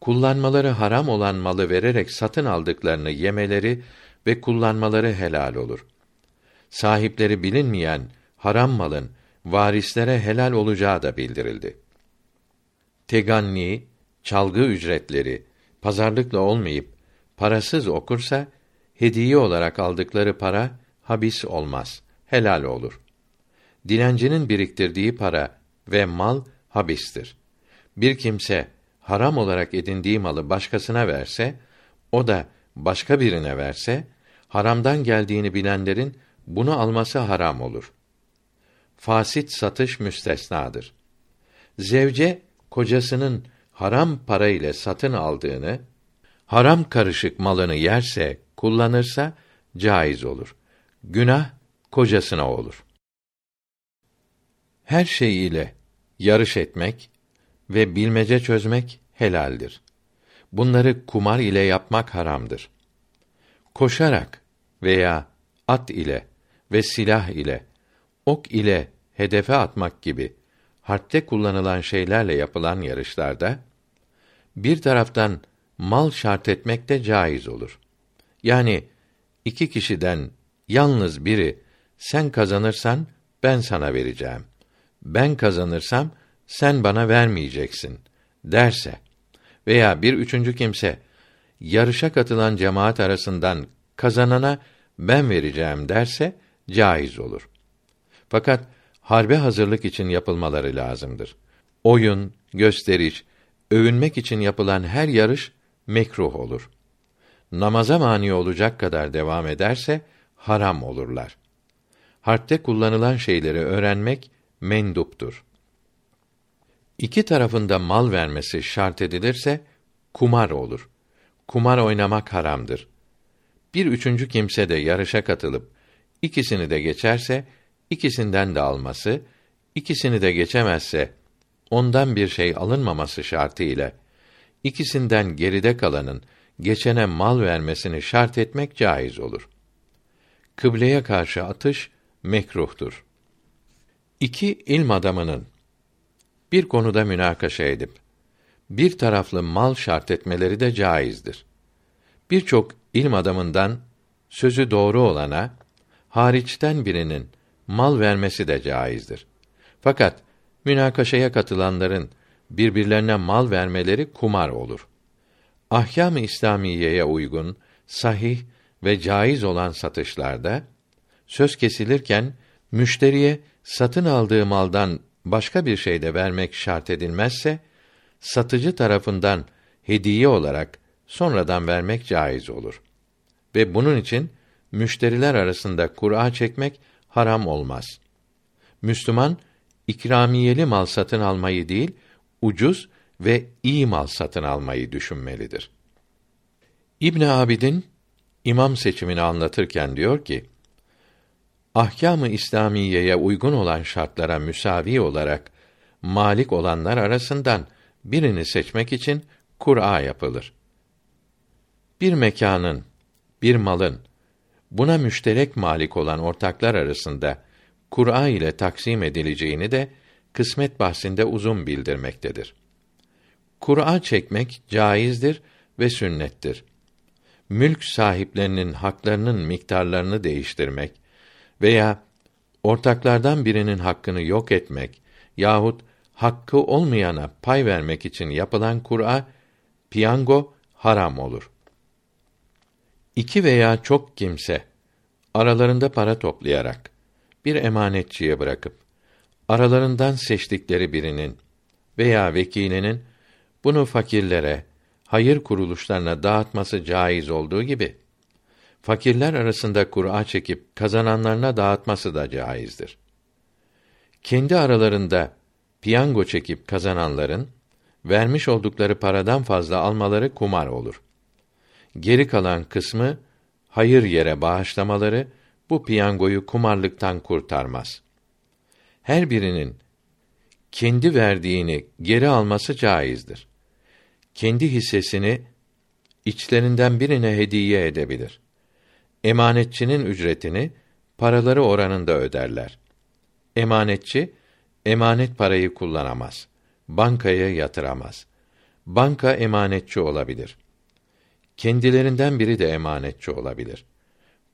S1: Kullanmaları haram olan malı vererek satın aldıklarını yemeleri ve kullanmaları helal olur. Sahipleri bilinmeyen haram malın varislere helal olacağı da bildirildi. Teganni, çalgı ücretleri pazarlıkla olmayıp parasız okursa hediye olarak aldıkları para habis olmaz, helal olur. Dilencinin biriktirdiği para ve mal habistir. Bir kimse haram olarak edindiği malı başkasına verse, o da başka birine verse, haramdan geldiğini bilenlerin bunu alması haram olur. Fasit satış müstesnadır. Zevce kocasının haram para ile satın aldığını, haram karışık malını yerse, kullanırsa caiz olur. Günah kocasına olur. Her şey ile yarış etmek ve bilmece çözmek helaldir. Bunları kumar ile yapmak haramdır. Koşarak veya at ile ve silah ile, ok ile hedefe atmak gibi harpte kullanılan şeylerle yapılan yarışlarda bir taraftan mal şart etmek de caiz olur. Yani iki kişiden yalnız biri sen kazanırsan ben sana vereceğim. Ben kazanırsam sen bana vermeyeceksin derse veya bir üçüncü kimse yarışa katılan cemaat arasından kazanana ben vereceğim derse caiz olur. Fakat harbe hazırlık için yapılmaları lazımdır. Oyun, gösteriş, övünmek için yapılan her yarış mekruh olur. Namaza mani olacak kadar devam ederse haram olurlar. Harpte kullanılan şeyleri öğrenmek menduptur. İki tarafında mal vermesi şart edilirse kumar olur. Kumar oynamak haramdır. bir üçüncü kimse de yarışa katılıp ikisini de geçerse ikisinden de alması, ikisini de geçemezse ondan bir şey alınmaması şartı ile ikisinden geride kalanın geçene mal vermesini şart etmek caiz olur. Kıbleye karşı atış mekruhtur. İki ilm adamının bir konuda münakaşa edip bir taraflı mal şart etmeleri de caizdir. Birçok ilm adamından sözü doğru olana hariçten birinin mal vermesi de caizdir. Fakat münakaşaya katılanların birbirlerine mal vermeleri kumar olur. Ahkâm-ı İslamiyeye uygun, sahih ve caiz olan satışlarda söz kesilirken müşteriye satın aldığı maldan başka bir şey de vermek şart edilmezse satıcı tarafından hediye olarak sonradan vermek caiz olur. Ve bunun için müşteriler arasında kura çekmek haram olmaz. Müslüman ikramiyeli mal satın almayı değil, ucuz ve iyi mal satın almayı düşünmelidir. İbn Abidin imam seçimini anlatırken diyor ki: Ahkâm-ı İslamiyeye uygun olan şartlara müsavi olarak malik olanlar arasından birini seçmek için Kur'a yapılır. Bir mekanın, bir malın buna müşterek malik olan ortaklar arasında Kur'a ile taksim edileceğini de kısmet bahsinde uzun bildirmektedir. Kur'a çekmek caizdir ve sünnettir. Mülk sahiplerinin haklarının miktarlarını değiştirmek veya ortaklardan birinin hakkını yok etmek yahut hakkı olmayana pay vermek için yapılan Kur'a piyango haram olur. İki veya çok kimse aralarında para toplayarak bir emanetçiye bırakıp aralarından seçtikleri birinin veya vekilinin bunu fakirlere, hayır kuruluşlarına dağıtması caiz olduğu gibi fakirler arasında Kur'a çekip kazananlarına dağıtması da caizdir. Kendi aralarında piyango çekip kazananların vermiş oldukları paradan fazla almaları kumar olur. Geri kalan kısmı hayır yere bağışlamaları bu piyangoyu kumarlıktan kurtarmaz. Her birinin kendi verdiğini geri alması caizdir. Kendi hissesini içlerinden birine hediye edebilir. Emanetçinin ücretini paraları oranında öderler. Emanetçi emanet parayı kullanamaz. Bankaya yatıramaz. Banka emanetçi olabilir. Kendilerinden biri de emanetçi olabilir.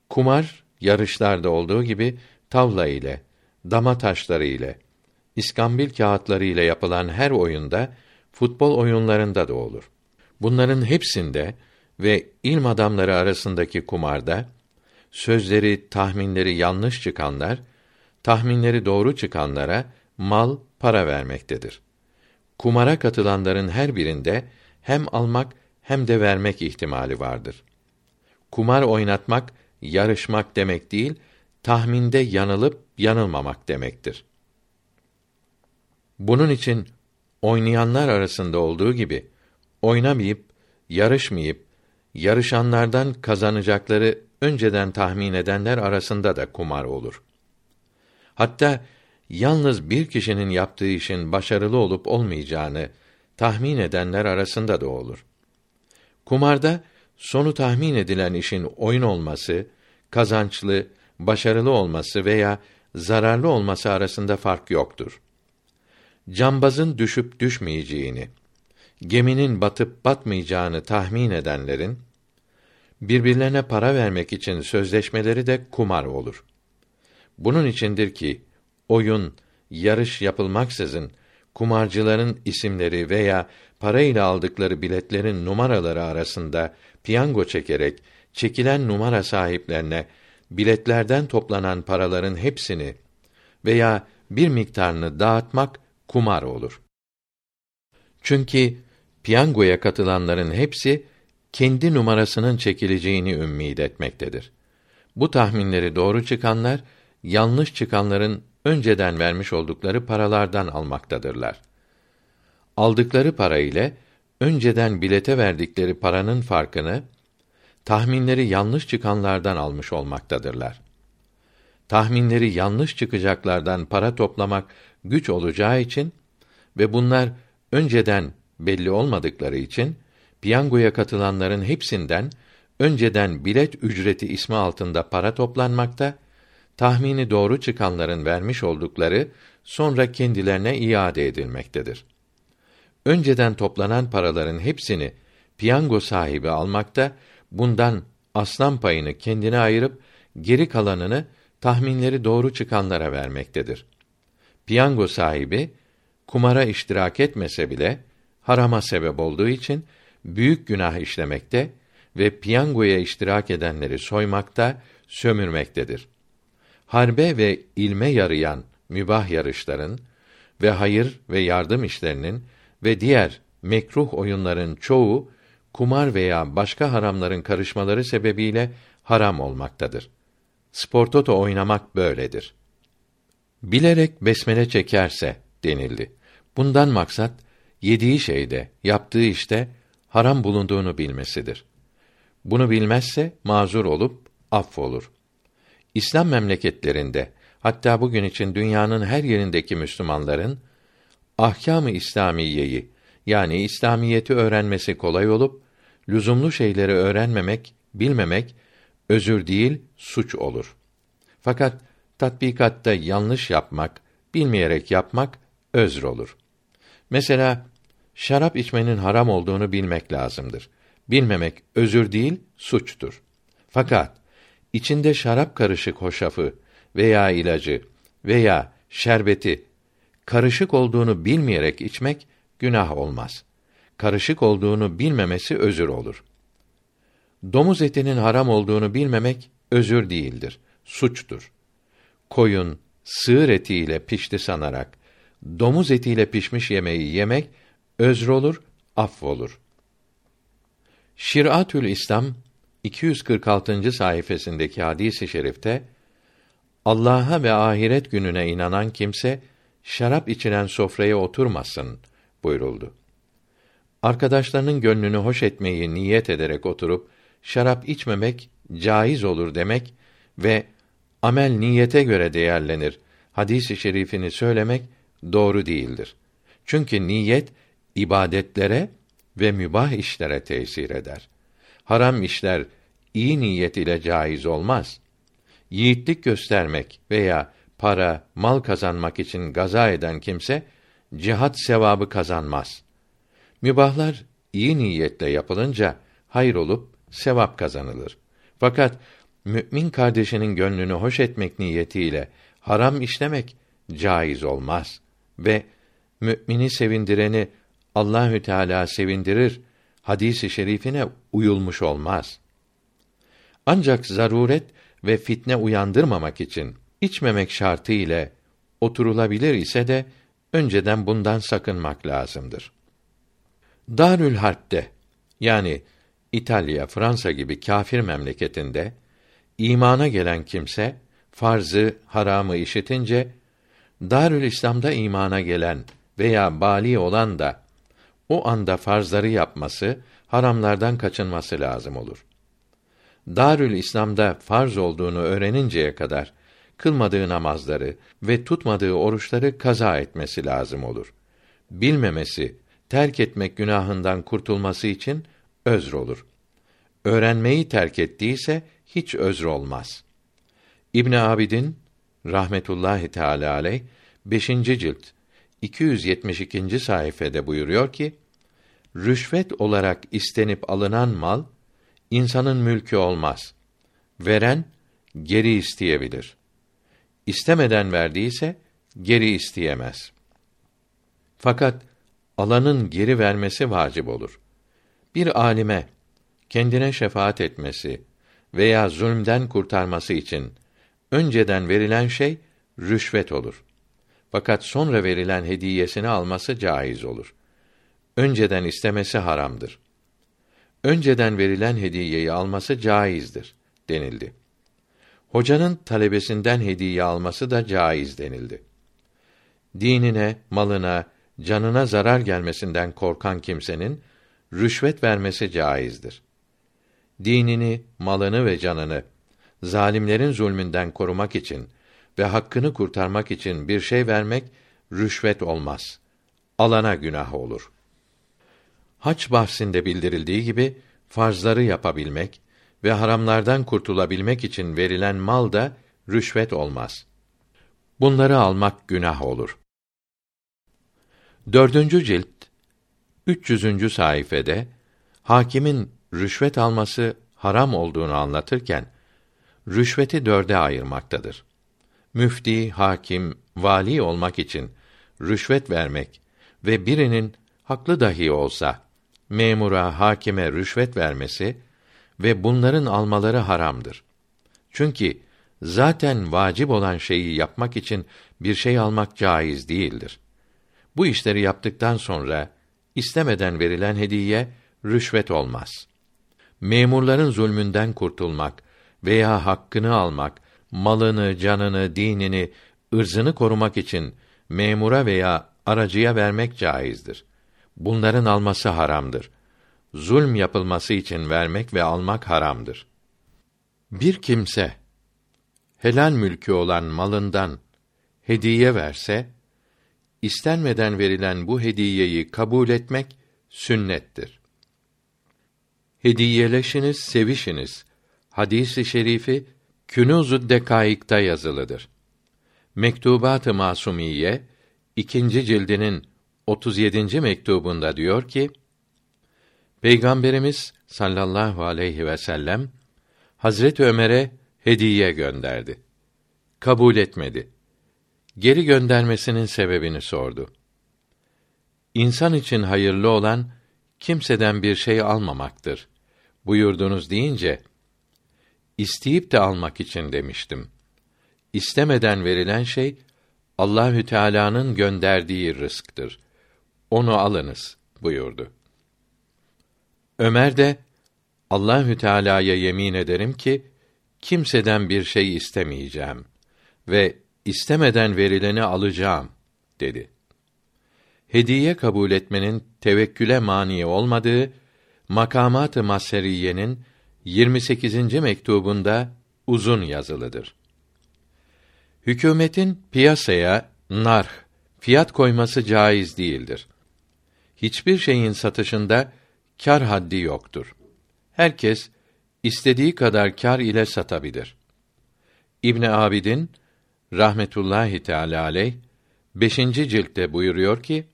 S1: Kumar yarışlarda olduğu gibi tavla ile, dama taşları ile, iskambil kağıtları ile yapılan her oyunda futbol oyunlarında da olur. Bunların hepsinde ve ilm adamları arasındaki kumarda sözleri, tahminleri yanlış çıkanlar tahminleri doğru çıkanlara mal, para vermektedir. Kumara katılanların her birinde hem almak hem de vermek ihtimali vardır. Kumar oynatmak, yarışmak demek değil, tahminde yanılıp yanılmamak demektir. Bunun için oynayanlar arasında olduğu gibi oynamayıp, yarışmayıp, yarışanlardan kazanacakları önceden tahmin edenler arasında da kumar olur. Hatta yalnız bir kişinin yaptığı işin başarılı olup olmayacağını tahmin edenler arasında da olur. Kumarda sonu tahmin edilen işin oyun olması, kazançlı, başarılı olması veya zararlı olması arasında fark yoktur. Cambazın düşüp düşmeyeceğini, geminin batıp batmayacağını tahmin edenlerin birbirlerine para vermek için sözleşmeleri de kumar olur. Bunun içindir ki oyun, yarış yapılmaksızın kumarcıların isimleri veya parayla aldıkları biletlerin numaraları arasında piyango çekerek çekilen numara sahiplerine biletlerden toplanan paraların hepsini veya bir miktarını dağıtmak kumar olur. Çünkü piyangoya katılanların hepsi kendi numarasının çekileceğini ümmid etmektedir. Bu tahminleri doğru çıkanlar yanlış çıkanların önceden vermiş oldukları paralardan almaktadırlar. Aldıkları para ile önceden bilete verdikleri paranın farkını tahminleri yanlış çıkanlardan almış olmaktadırlar. Tahminleri yanlış çıkacaklardan para toplamak güç olacağı için ve bunlar önceden belli olmadıkları için piyangoya katılanların hepsinden önceden bilet ücreti ismi altında para toplanmakta, tahmini doğru çıkanların vermiş oldukları sonra kendilerine iade edilmektedir. Önceden toplanan paraların hepsini piyango sahibi almakta, bundan aslan payını kendine ayırıp geri kalanını tahminleri doğru çıkanlara vermektedir. Piyango sahibi kumara iştirak etmese bile harama sebep olduğu için büyük günah işlemekte ve piyangoya iştirak edenleri soymakta, sömürmektedir. Harbe ve ilme yarayan mübah yarışların ve hayır ve yardım işlerinin ve diğer mekruh oyunların çoğu kumar veya başka haramların karışmaları sebebiyle haram olmaktadır. Sportoto oynamak böyledir. Bilerek besmele çekerse denildi. Bundan maksat yediği şeyde, yaptığı işte haram bulunduğunu bilmesidir. Bunu bilmezse mazur olup affolur. İslam memleketlerinde hatta bugün için dünyanın her yerindeki Müslümanların ahkâm-ı İslamiyeyi yani İslamiyeti öğrenmesi kolay olup lüzumlu şeyleri öğrenmemek, bilmemek özür değil, suç olur. Fakat tatbikatta yanlış yapmak, bilmeyerek yapmak özr olur. Mesela şarap içmenin haram olduğunu bilmek lazımdır. Bilmemek özür değil, suçtur. Fakat içinde şarap karışık hoşafı veya ilacı veya şerbeti karışık olduğunu bilmeyerek içmek günah olmaz. Karışık olduğunu bilmemesi özür olur. Domuz etinin haram olduğunu bilmemek özür değildir, suçtur. Koyun, sığır etiyle pişti sanarak domuz etiyle pişmiş yemeği yemek özr olur, affolur. Şiratül İslam 246. sayfasındaki hadisi i şerifte Allah'a ve ahiret gününe inanan kimse şarap içilen sofraya oturmasın buyuruldu. Arkadaşlarının gönlünü hoş etmeyi niyet ederek oturup şarap içmemek caiz olur demek ve amel niyete göre değerlenir hadisi şerifini söylemek doğru değildir. Çünkü niyet ibadetlere ve mübah işlere tesir eder. Haram işler iyi niyet ile caiz olmaz. Yiğitlik göstermek veya para, mal kazanmak için gaza eden kimse cihat sevabı kazanmaz. Mübahlar iyi niyetle yapılınca hayır olup sevap kazanılır. Fakat mümin kardeşinin gönlünü hoş etmek niyetiyle haram işlemek caiz olmaz ve mümini sevindireni Allahü Teala sevindirir hadisi şerifine uyulmuş olmaz. Ancak zaruret ve fitne uyandırmamak için içmemek şartı ile oturulabilir ise de önceden bundan sakınmak lazımdır. Darül Harp'te yani İtalya, Fransa gibi kâfir memleketinde imana gelen kimse farzı, haramı işitince Darül İslam'da imana gelen veya bali olan da o anda farzları yapması, haramlardan kaçınması lazım olur. Darül İslam'da farz olduğunu öğreninceye kadar kılmadığı namazları ve tutmadığı oruçları kaza etmesi lazım olur. Bilmemesi, terk etmek günahından kurtulması için özr olur. Öğrenmeyi terk ettiyse hiç özr olmaz. İbn Abidin rahmetullahi teala aleyh 5. cilt 272. sayfede buyuruyor ki rüşvet olarak istenip alınan mal insanın mülkü olmaz. Veren geri isteyebilir. İstemeden verdiyse geri isteyemez. Fakat alanın geri vermesi vacip olur. Bir alime kendine şefaat etmesi veya zulmden kurtarması için önceden verilen şey rüşvet olur. Fakat sonra verilen hediyesini alması caiz olur. Önceden istemesi haramdır. Önceden verilen hediyeyi alması caizdir denildi. Hocanın talebesinden hediye alması da caiz denildi. Dinine, malına, canına zarar gelmesinden korkan kimsenin rüşvet vermesi caizdir. dinini, malını ve canını zalimlerin zulmünden korumak için ve hakkını kurtarmak için bir şey vermek rüşvet olmaz. Alana günah olur. Haç bahsinde bildirildiği gibi farzları yapabilmek ve haramlardan kurtulabilmek için verilen mal da rüşvet olmaz. Bunları almak günah olur. Dördüncü cilt 300. sayfede hakimin rüşvet alması haram olduğunu anlatırken rüşveti dörde ayırmaktadır. Müfti, hakim, vali olmak için rüşvet vermek ve birinin haklı dahi olsa memura, hakime rüşvet vermesi ve bunların almaları haramdır. Çünkü zaten vacip olan şeyi yapmak için bir şey almak caiz değildir. Bu işleri yaptıktan sonra istemeden verilen hediye rüşvet olmaz. Memurların zulmünden kurtulmak veya hakkını almak, malını, canını, dinini, ırzını korumak için memura veya aracıya vermek caizdir. Bunların alması haramdır. Zulm yapılması için vermek ve almak haramdır. Bir kimse helal mülkü olan malından hediye verse, istenmeden verilen bu hediyeyi kabul etmek sünnettir. Hediyeleşiniz, sevişiniz. Hadisi şerifi Künûz-u Dekaik'ta yazılıdır. Mektubat-ı Masumiye ikinci cildinin 37. mektubunda diyor ki: Peygamberimiz sallallahu aleyhi ve sellem Hazret Ömer'e hediye gönderdi. Kabul etmedi. Geri göndermesinin sebebini sordu. İnsan için hayırlı olan kimseden bir şey almamaktır. Buyurdunuz deyince isteyip de almak için demiştim. İstemeden verilen şey Allahü Teala'nın gönderdiği rızktır. Onu alınız buyurdu. Ömer de Allahü Teala'ya yemin ederim ki kimseden bir şey istemeyeceğim ve istemeden verileni alacağım dedi. Hediye kabul etmenin tevekküle mani olmadığı Makamat-ı Maseriye'nin 28. mektubunda uzun yazılıdır. Hükümetin piyasaya narh, fiyat koyması caiz değildir. Hiçbir şeyin satışında kar haddi yoktur. Herkes istediği kadar kar ile satabilir. İbn Abidin rahmetullahi teala aleyh 5. ciltte buyuruyor ki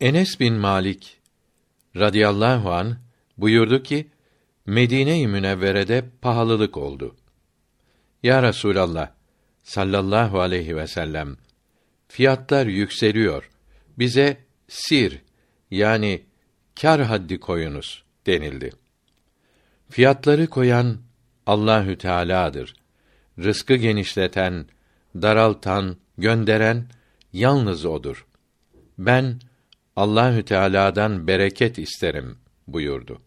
S1: Enes bin Malik radıyallahu an buyurdu ki Medine-i Münevvere'de pahalılık oldu. Ya Resulallah sallallahu aleyhi ve sellem fiyatlar yükseliyor. Bize sir yani kar haddi koyunuz denildi. Fiyatları koyan Allahü Teala'dır. Rızkı genişleten, daraltan, gönderen yalnız odur. Ben Allahü Teala'dan bereket isterim buyurdu.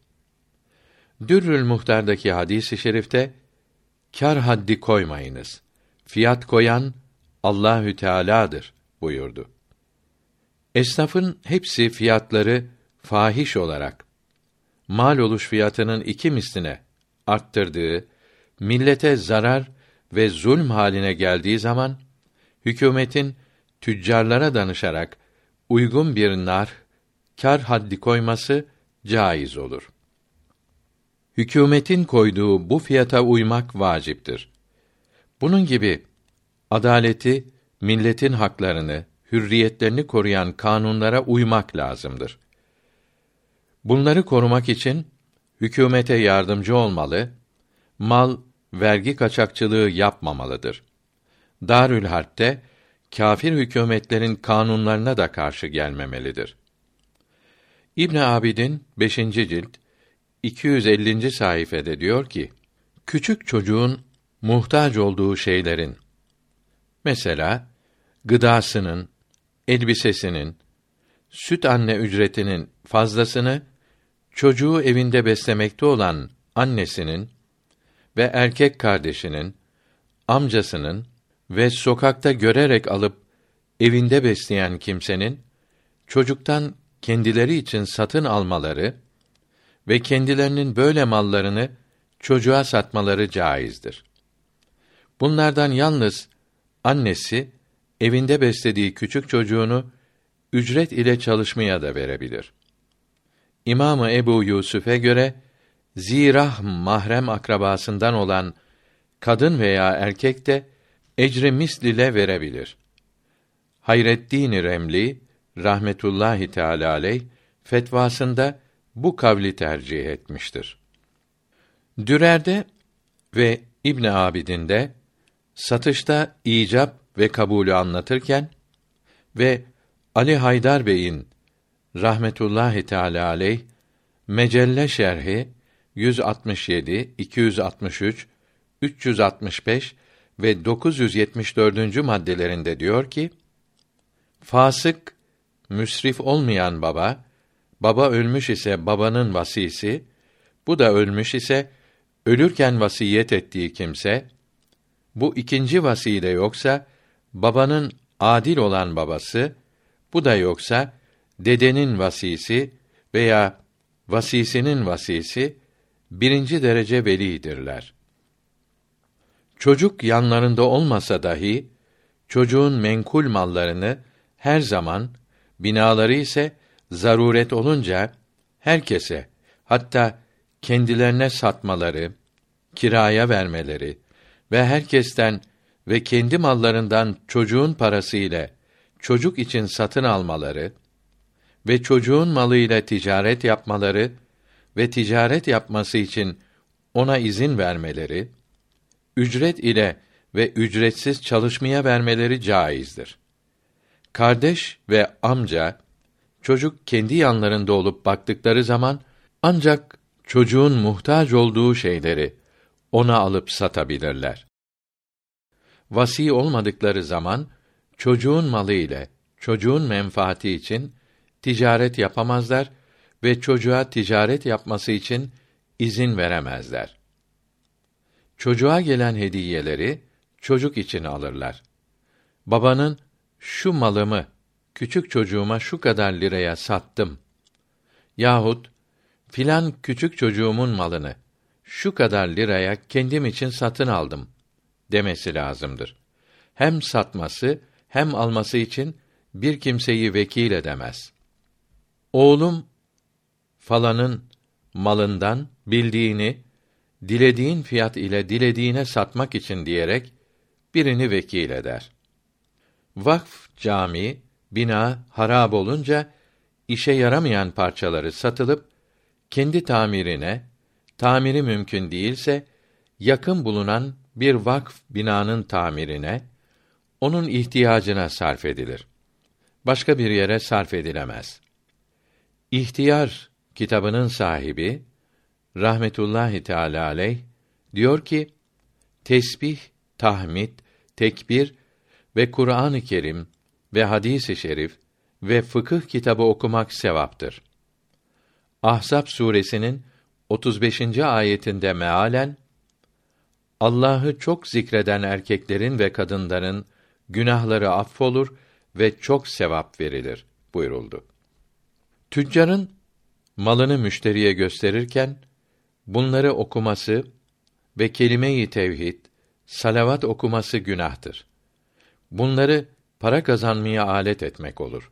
S1: Dürrül Muhtar'daki hadisi i şerifte kar haddi koymayınız. Fiyat koyan Allahü Teala'dır buyurdu. Esnafın hepsi fiyatları fahiş olarak mal oluş fiyatının iki misline arttırdığı, millete zarar ve zulm haline geldiği zaman hükümetin tüccarlara danışarak uygun bir nar kar haddi koyması caiz olur. Hükümetin koyduğu bu fiyata uymak vaciptir. Bunun gibi adaleti, milletin haklarını, hürriyetlerini koruyan kanunlara uymak lazımdır. Bunları korumak için hükümete yardımcı olmalı, mal vergi kaçakçılığı yapmamalıdır. Darül Harp'te kâfir hükümetlerin kanunlarına da karşı gelmemelidir. İbn Abidin 5. cilt 250. sayfede diyor ki: Küçük çocuğun muhtaç olduğu şeylerin mesela gıdasının, elbisesinin, süt anne ücretinin fazlasını çocuğu evinde beslemekte olan annesinin ve erkek kardeşinin, amcasının ve sokakta görerek alıp evinde besleyen kimsenin çocuktan kendileri için satın almaları ve kendilerinin böyle mallarını çocuğa satmaları caizdir. Bunlardan yalnız annesi evinde beslediği küçük çocuğunu ücret ile çalışmaya da verebilir. İmamı Ebu Yusuf'e göre zirah mahrem akrabasından olan kadın veya erkek de ecri misliyle verebilir. Hayreddin Remli rahmetullahi teala aleyh fetvasında bu kavli tercih etmiştir. Dürer'de ve İbn Abidin'de satışta icap ve kabulü anlatırken ve Ali Haydar Bey'in rahmetullahi teala aleyh Mecelle şerhi 167, 263, 365 ve 974. maddelerinde diyor ki: Fasık, müsrif olmayan baba, baba ölmüş ise babanın vasisi, bu da ölmüş ise ölürken vasiyet ettiği kimse, bu ikinci vasi de yoksa babanın adil olan babası, bu da yoksa dedenin vasisi veya vasisinin vasisi birinci derece velidirler. Çocuk yanlarında olmasa dahi çocuğun menkul mallarını her zaman binaları ise zaruret olunca herkese hatta kendilerine satmaları, kiraya vermeleri ve herkesten ve kendi mallarından çocuğun parası ile çocuk için satın almaları ve çocuğun malıyla ticaret yapmaları ve ticaret yapması için ona izin vermeleri, ücret ile ve ücretsiz çalışmaya vermeleri caizdir. Kardeş ve amca çocuk kendi yanlarında olup baktıkları zaman ancak çocuğun muhtaç olduğu şeyleri ona alıp satabilirler. Vasi olmadıkları zaman çocuğun malı ile çocuğun menfaati için ticaret yapamazlar ve çocuğa ticaret yapması için izin veremezler. Çocuğa gelen hediyeleri çocuk için alırlar. Babanın şu malımı küçük çocuğuma şu kadar liraya sattım yahut filan küçük çocuğumun malını şu kadar liraya kendim için satın aldım demesi lazımdır. Hem satması hem alması için bir kimseyi vekil edemez. Oğlum falanın malından bildiğini dilediğin fiyat ile dilediğine satmak için diyerek birini vekil eder. Vakf cami, bina harab olunca işe yaramayan parçaları satılıp kendi tamirine, tamiri mümkün değilse yakın bulunan bir vakf binanın tamirine, onun ihtiyacına sarf edilir. Başka bir yere sarf edilemez. İhtiyar kitabının sahibi rahmetullahi teala aleyh diyor ki tesbih, tahmid, tekbir ve Kur'an-ı Kerim ve hadis-i şerif ve fıkıh kitabı okumak sevaptır. Ahzab suresinin 35. ayetinde mealen Allah'ı çok zikreden erkeklerin ve kadınların günahları affolur ve çok sevap verilir buyuruldu. Tüccarın malını müşteriye gösterirken bunları okuması ve kelime-i tevhid, salavat okuması günahtır. Bunları para kazanmaya alet etmek olur.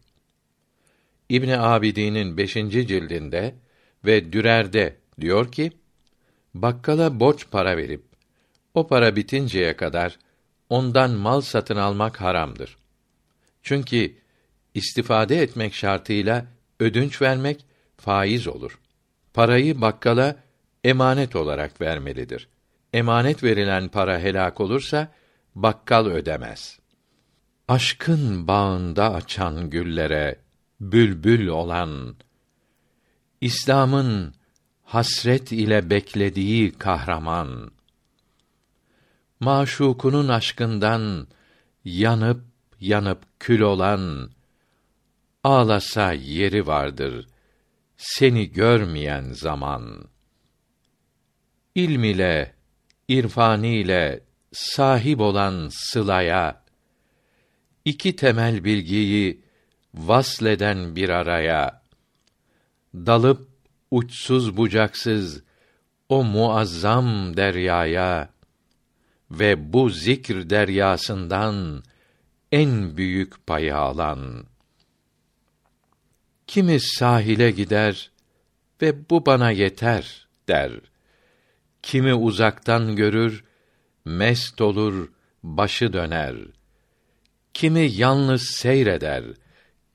S1: İbn Abidin'in beşinci cildinde ve Dürer'de diyor ki, bakkala borç para verip, o para bitinceye kadar ondan mal satın almak haramdır. Çünkü istifade etmek şartıyla ödünç vermek faiz olur. Parayı bakkala emanet olarak vermelidir. Emanet verilen para helak olursa bakkal ödemez. Aşkın bağında açan güllere bülbül olan İslam'ın hasret ile beklediği kahraman maşukunun aşkından yanıp yanıp kül olan ağlasa yeri vardır seni görmeyen zaman ilm ile irfan ile sahip olan sılaya iki temel bilgiyi vasleden bir araya dalıp uçsuz bucaksız o muazzam deryaya ve bu zikr deryasından en büyük payı alan. Kimi sahile gider ve bu bana yeter der. Kimi uzaktan görür, mest olur, başı döner. Kimi yalnız seyreder,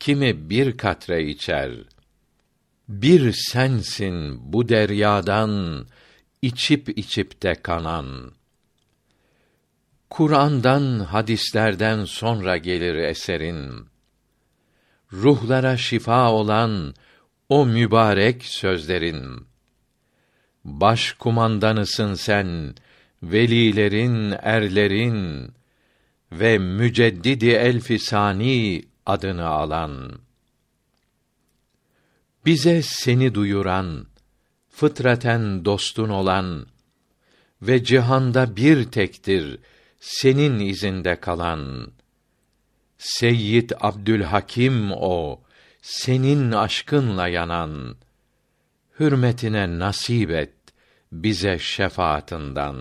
S1: kimi bir katre içer. Bir sensin bu deryadan içip içip de kanan. Kur'an'dan, hadislerden sonra gelir eserin. Ruhlara şifa olan o mübarek sözlerin. Baş kumandanısın sen, velilerin, erlerin ve müceddidi elfisani adını alan. Bize seni duyuran, fıtraten dostun olan ve cihanda bir tektir senin izinde kalan Seyyid Abdülhakim o senin aşkınla yanan hürmetine nasip et bize şefaatinden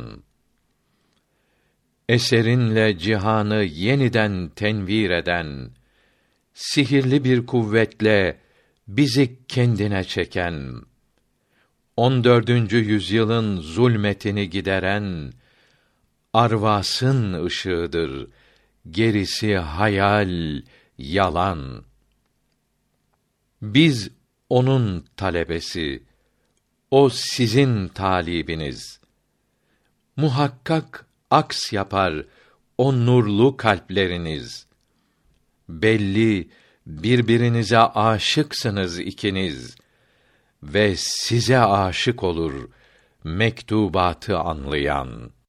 S1: eserinle cihanı yeniden tenvir eden sihirli bir kuvvetle bizi kendine çeken 14. yüzyılın zulmetini gideren arvasın ışığıdır. Gerisi hayal, yalan. Biz onun talebesi, o sizin talibiniz. Muhakkak aks yapar o nurlu kalpleriniz. Belli birbirinize aşıksınız ikiniz ve size aşık olur mektubatı anlayan.''